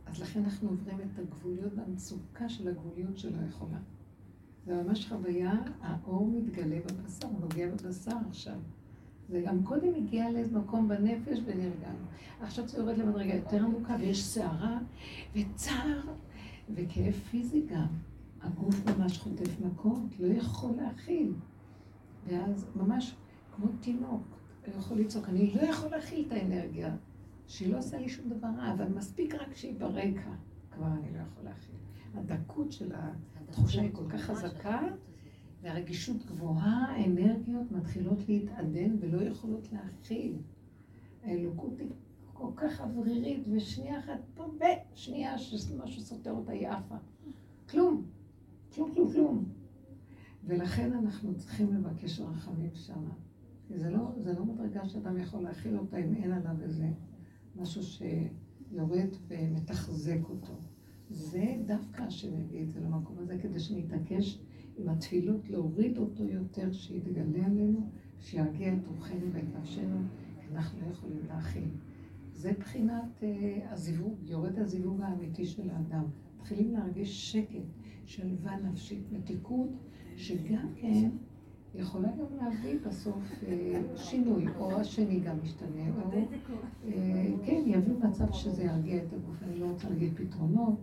אז לכן אנחנו עוברים את הגבוליות והמצוקה של הגבוליות שלא יכולה. זה ממש חוויה, האור מתגלה בבשר, הוא נוגע בבשר עכשיו. זה גם קודם הגיע לאיזה מקום בנפש ונרגענו. עכשיו זה יורד למדרגה יותר עמוקה ויש סערה וצער וכאב פיזי גם. הגוף ממש חוטף מכות, לא יכול להכיל. ואז ממש כמו תינוק, הוא יכול לצעוק, אני לא יכול להכיל את האנרגיה, שהיא לא עושה לי שום דבר רע, אבל מספיק רק שהיא ברקע, כבר אני לא יכול להכיל. הדקות של התחושה היא כל כך חזקה. והרגישות גבוהה, האנרגיות מתחילות להתעדן ולא יכולות להכיל. האלוקות היא כל כך אוורירית, ושנייה אחת פה, ושנייה שמשהו סותר אותה, היא עפה. כלום, כלום, כלום, כלום. ולכן אנחנו צריכים לבקש רחמים שמה. כי זה לא, זה לא מדרגה שאדם יכול להכיל אותה אם אין עליו איזה משהו שיורד ומתחזק אותו. זה דווקא השם הביא את זה למקום הזה, כדי שנתעקש עם התפילות להוריד אותו יותר, שיתגלה עלינו, שירגיע את רוחנו ואת נפשנו, כי אנחנו לא יכולים להכיל. זה בחינת אה, הזיווג, יורד הזיווג האמיתי של האדם. מתחילים להרגיש שקט, שלווה נפשית, מתיקות, שגם כן יכולה גם להביא בסוף אה, שינוי, או השני גם משתנה, או אה, כן, יביא מצב שזה ירגיע את הגוף. אני לא רוצה להגיד פתרונות,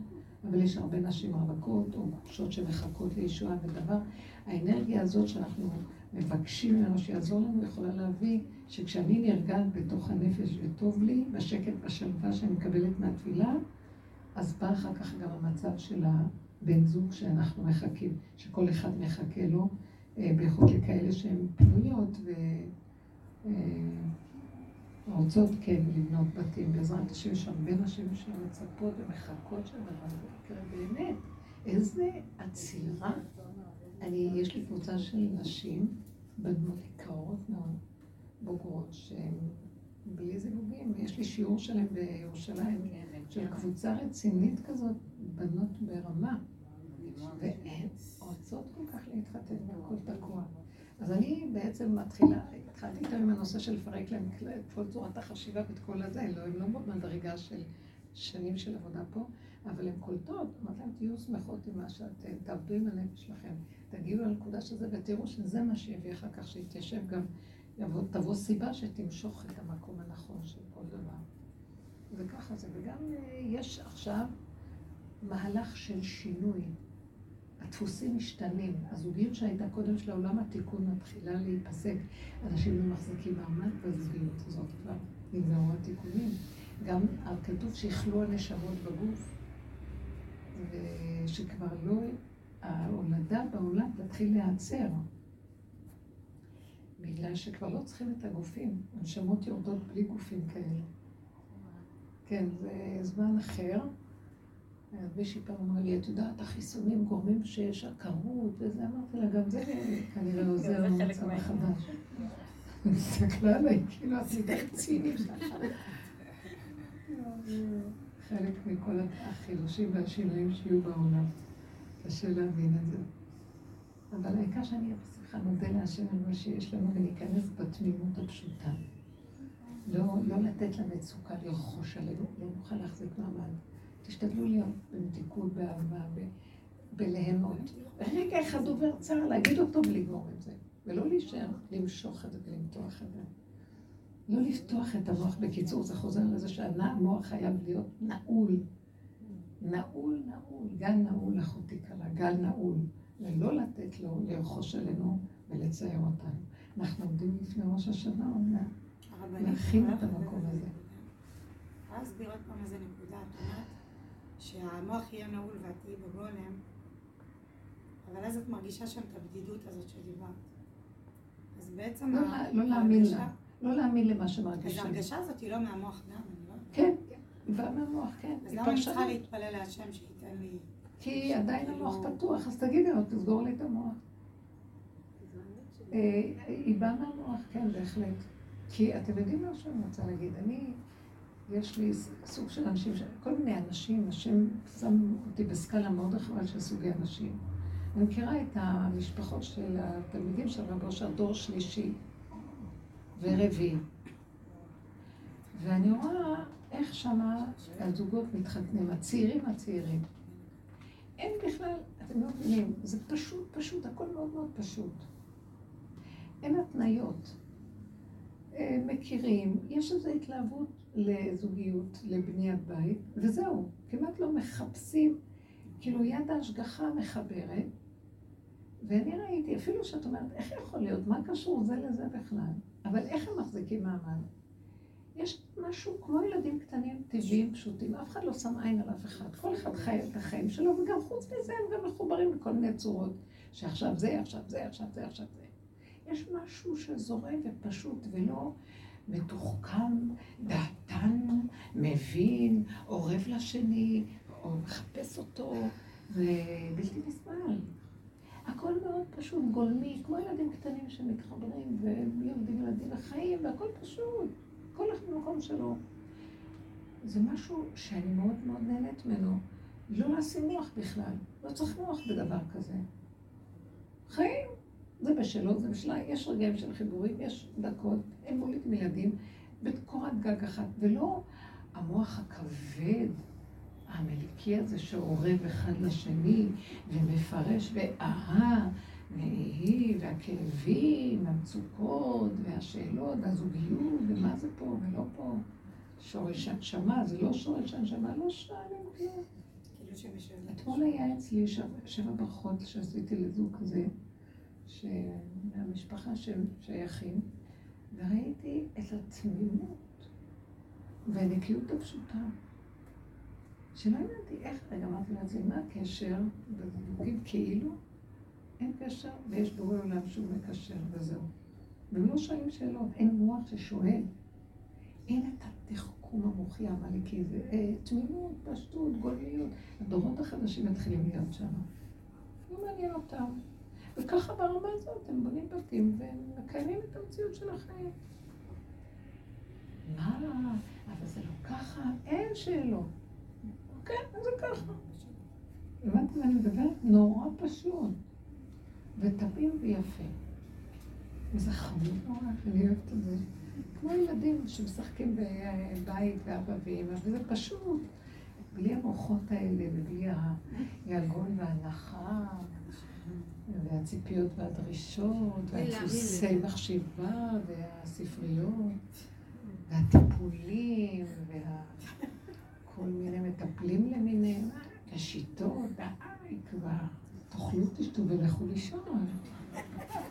אבל יש הרבה נשים רווקות או גרושות שמחכות לישועה ודבר. האנרגיה הזאת שאנחנו מבקשים ממנו שיעזור לנו, יכולה להביא שכשאני נרגעת בתוך הנפש וטוב לי, בשקט, בשלווה שאני מקבלת מהתפילה, אז בא אחר כך גם המצב של הבן זוג שאנחנו מחכים, שכל אחד מחכה לו, אה, בייחוד לכאלה שהן פנויות ורוצות אה, כן לבנות בתים. בעזרת השם יש הרבה נשים שמצפות ומחכות שהדבר יקרה באמת. איזה עצירה. אני, יש לי קבוצה של נשים, בנות יקרות מאוד, בוגרות, שהן בלי זיווגים. יש לי שיעור שלהם בירושלים, של קבוצה רצינית כזאת, בנות ברמה. והן רוצות כל כך להתחתן והכל תקוע. אז אני בעצם מתחילה, התחלתי איתם עם הנושא של לפרק להם את כל צורת החשיבה ואת כל הזה, לא, הם לא במדרגה של שנים של עבודה פה, אבל הן קולטות, אמרתי להם, תהיו שמחות עם מה שאתם, תעבדו עם הנפש שלכם, תגיעו לנקודה של זה ותראו שזה מה שיביא אחר כך, שיתיישב גם, יבוא, תבוא סיבה שתמשוך את המקום הנכון של כל דבר. וככה זה, וגם אה, יש עכשיו מהלך של שינוי. הדפוסים משתנים. הזוגיות שהייתה קודם של העולם התיקון מתחילה להיפסק. אנשים לא מחזיקים מעמד בזוגיות הזאת כבר, נגמרו התיקונים. גם כתוב שיכלו הנשמות בגוף, ושכבר לא, ההולדה בעולם תתחיל להיעצר. בגלל שכבר לא צריכים את הגופים, הנשמות יורדות בלי גופים כאלה. כן, זה זמן אחר. מישהי פעם אמרה לי, את יודעת, החיסונים גורמים שיש עקרות וזה, אמרתי לה, גם זה כנראה עוזר למצב החדש. היא הסתכלה עליי, כאילו עשית צינים חלק מכל החידושים והשינויים שיהיו בעולם. קשה להבין את זה. אבל העיקר שאני אהיה בשמחה, נודה להשם על מה שיש לנו וניכנס בתמימות הפשוטה. לא, לא לתת למצוקה לרכוש עלינו, לא נוכל להחזיק מעמד. תשתדלו להיות במתיקות, באהבה, בליהנות. רגע אחד עובר צער, להגיד אותו ולגמור את זה. ולא להישאר, למשוך את זה ולמתוח את זה. לא לפתוח את המוח. בקיצור, זה חוזר לזה שהמוח חייב להיות נעול. נעול, נעול, גל נעול אחותי קלה, גל נעול. ולא לתת לו לרכוש עלינו ולצייר אותנו. אנחנו עומדים לפני ראש השנה עוד מעט. להכין את המקום הזה. יכולה להסביר עוד פעם איזה נקודה, את אומרת שהמוח יהיה נעול ואת תהיי בגולם, אבל אז את מרגישה שם את הבדידות הזאת שדיברת. אז בעצם... לא, לא להאמין לה. לא להאמין למה שמרגישים. אז ההרגשה הזאת היא לא מהמוח גם, אני לא... כן, היא באה מהמוח, כן. אז למה אני צריכה להתפלל להשם שייתן לי... כי עדיין המוח פתוח, אז תגידי לו, תסגור לי את המוח. אה, היא באה מהמוח, כן, בהחלט. כי אתם יודעים מה שאני רוצה להגיד? אני, יש לי סוג של אנשים, כל מיני אנשים, השם שם אותי בסקאלה מאוד רחבה של סוגי אנשים. אני מכירה את המשפחות של התלמידים של רב אושר, דור שלישי ורביעי. ואני רואה איך שמה הזוגות מתחתנים, הצעירים הצעירים. אין בכלל, אתם לא מבינים, זה פשוט, פשוט, הכל מאוד מאוד פשוט. אין התניות. אה, מכירים, יש איזו התלהבות לזוגיות, לבניית בית, וזהו, כמעט לא מחפשים, כאילו יד ההשגחה מחברת, ואני ראיתי, אפילו שאת אומרת, איך יכול להיות, מה קשור זה לזה בכלל? אבל איך הם מחזיקים מעמד? יש משהו כמו ילדים קטנים, טבעיים, פשוטים, אף אחד לא שם עין על אף אחד, כל אחד חי את החיים שלו, וגם חוץ מזה הם גם מחוברים לכל מיני צורות, שעכשיו זה, עכשיו זה, עכשיו זה, עכשיו זה. יש משהו שזורם ופשוט ולא מתוחכם, דעתן, מבין, אורב לשני, או מחפש אותו, ובלתי נסבל. הכל מאוד פשוט, גולמי, כמו ילדים קטנים שמתחברים ויולדים ילדים לחיים, והכל פשוט, כל אחד במקום שלו. זה משהו שאני מאוד מאוד נהנית ממנו. לא לשים מוח בכלל, לא צריך מוח בדבר כזה. חיים. זה בשלו, זה בשלה, יש רגעים של חיבורים, יש דקות, הם מולידים ילדים בקורת גג אחת, ולא המוח הכבד, המליקי הזה שעורב אחד לשני ומפרש ואהה, והיא, והכאבים, והמצוקות, והשאלות, והזוגיות, ומה זה פה ולא פה. שורש הנשמה, זה לא שורש הנשמה, לא שואלים כלום. כאילו. אתמול היה אצלי שבע ברכות שעשיתי לזוג כזה, מהמשפחה שהם שייכים, וראיתי את התמימות והנקיות הפשוטה. שלא ידעתי איך, רגע אמרתי לעצמי, מה הקשר בזוגים כאילו? אין קשר, ויש בורא עולם שהוא מקשר, וזהו. והם לא שואלים שאלות, אין מוח ששואל. אין את התחכום המוחי העמלקי, זה אה, תמימות, פשטות, גולמיות. הדורות החדשים מתחילים להיות שם. לא מעניין אותם. וככה ברמה הזאת הם בונים בתים והם מקיימים את המציאות של החיים. מה? אבל זה לא ככה, אין שאלות. כן, זה ככה. הבנתי מה אני מדברת? נורא פשוט. וטעים ויפה. וזה חמוד נורא, אני אוהבת את זה. כמו ילדים שמשחקים בבית ואבא ואמא, וזה פשוט. בלי המוחות האלה, ובלי היגון והנחה, והציפיות והדרישות, והדפוסי מחשיבה, והספריות, והטיפולים, וכל מיני מטפלים למיניהם, השיטות, די כבר, תאכלו, תשתו ולכו לישון.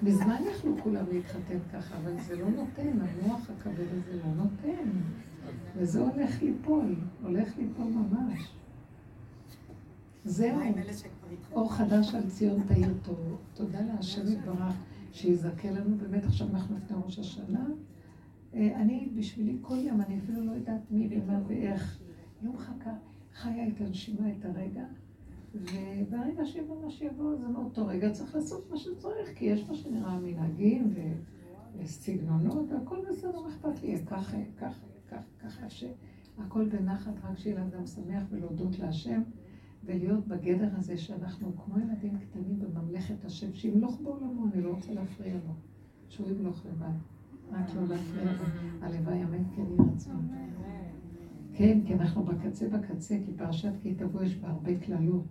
מזמן יכלו כולם להתחתן ככה, אבל זה לא נותן, המוח הכבד הזה לא נותן. וזה הולך ליפול, הולך ליפול ממש. זהו, אור חדש על ציון תאיר טוב. תודה להשם יתברך שיזכה לנו, באמת עכשיו אנחנו לפני ראש השנה. אה, אני, בשבילי כל יום, אני אפילו לא יודעת מי ומה ואיך. לא מחכה, חיה את הנשימה, את הרגע, וברגע שיבוא מה שיבוא, זה מאותו רגע צריך לעשות מה שצריך, כי יש מה שנראה מנהגים וסגנונות, והכל בסדר, מה אכפת לי, ככה, ככה, ככה, ככה, שהכל בנחת, רק שיהיה לאדם שמח ולהודות להשם. ולהיות בגדר הזה שאנחנו כמו ילדים קטנים בממלכת השם, שימלוך בעולמו, אני לא רוצה להפריע לו, שהוא ימלוך לבד, רק לא להפריע לו, הלוואי אמן כן יהי רצון. כן, כי אנחנו בקצה בקצה, כי פרשת כי תבוא יש בה הרבה קללות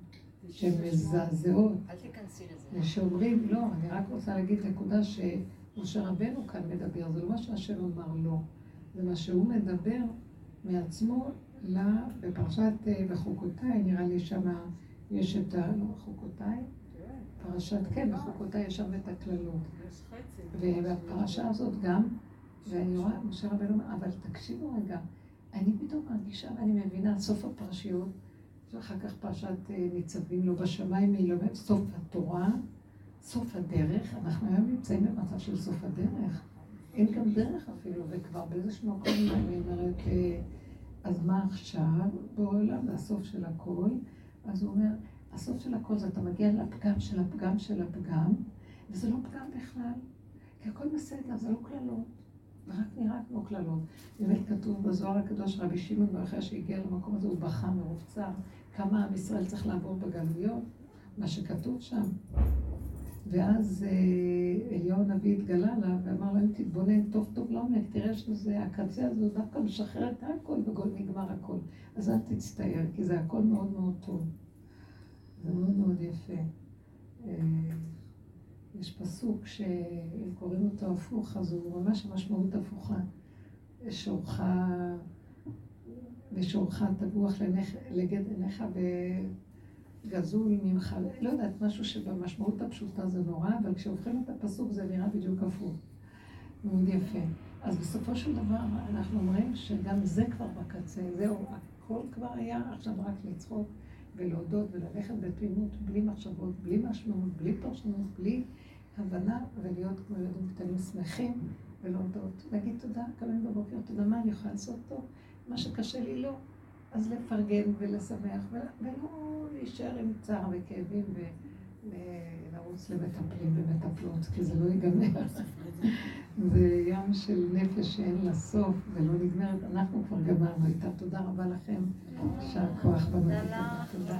שהן מזעזעות. אל תיכנסי לזה. ושאומרים, לא, אני רק רוצה להגיד נקודה שמשה רבנו כאן מדבר, זה לא מה שהשם אמר לו, זה מה שהוא מדבר מעצמו לה, בפרשת אה, בחוקותיי, נראה לי שמה יש את ה... לא בחוקותיי? פרשת, כן, בחוקותיי יש שם את הקללות. ובפרשה הזאת גם, ואני רואה, משה רבנו אומר, אבל תקשיבו רגע, אני פתאום מרגישה ואני מבינה סוף הפרשיות, ואחר כך פרשת אה, ניצבים לו בשמיים, היא לומדת סוף התורה, סוף הדרך, אנחנו היום נמצאים במצב של סוף הדרך. אין גם דרך אפילו, וכבר באיזשהו מקום אני אומרת, אה, אז מה עכשיו בעולם? הסוף של הכל. אז הוא אומר, הסוף של הכל זה אתה מגיע לפגם של הפגם של הפגם, וזה לא פגם בכלל, כי הכל בסדר, זה לא קללות, זה רק נראה כמו קללות. באמת כתוב בזוהר הקדוש, רבי שמעון ברכה שהגיע למקום הזה, הוא בכה מרוב צער, כמה עם ישראל צריך לעבור בגלויות, מה שכתוב שם. ואז אה, אליהו הנביא התגלה לה ואמר לה, אם תתבונן טוב טוב לעומק, תראה שזה, הקצה הזה דווקא משחרר את הכל וגול נגמר הכל. אז אל תצטער, כי זה הכל מאוד מאוד טוב. זה מאוד מאוד יפה. אה, יש פסוק שקוראים אותו הפוך, אז הוא ממש המשמעות הפוכה. שורך, ושורך תבוח לגד עיניך גזול ממך, לא יודעת, משהו שבמשמעות הפשוטה זה נורא, אבל כשהופכים את הפסוק זה נראה בדיוק הפוך. מאוד יפה. אז בסופו של דבר אנחנו אומרים שגם זה כבר בקצה, זהו, הכל כבר היה, עכשיו רק לצחוק ולהודות וללכת בתמימות, בלי מחשבות, בלי משמעות, בלי פרשנות, בלי הבנה, ולהיות כמו ילדים קטנים שמחים ולהודות. להגיד תודה, קמים בבוקר, תודה, מה אני יכולה לעשות טוב? מה שקשה לי לא. אז לפרגן ולשמח, ולא להישאר עם צער וכאבים ולרוץ למטפלים ומטפלות, כי זה לא ייגמר. זה ים של נפש שאין לה סוף ולא נגמרת. אנחנו כבר גמרנו איתה. תודה רבה לכם. יישר כוח בנו. תודה.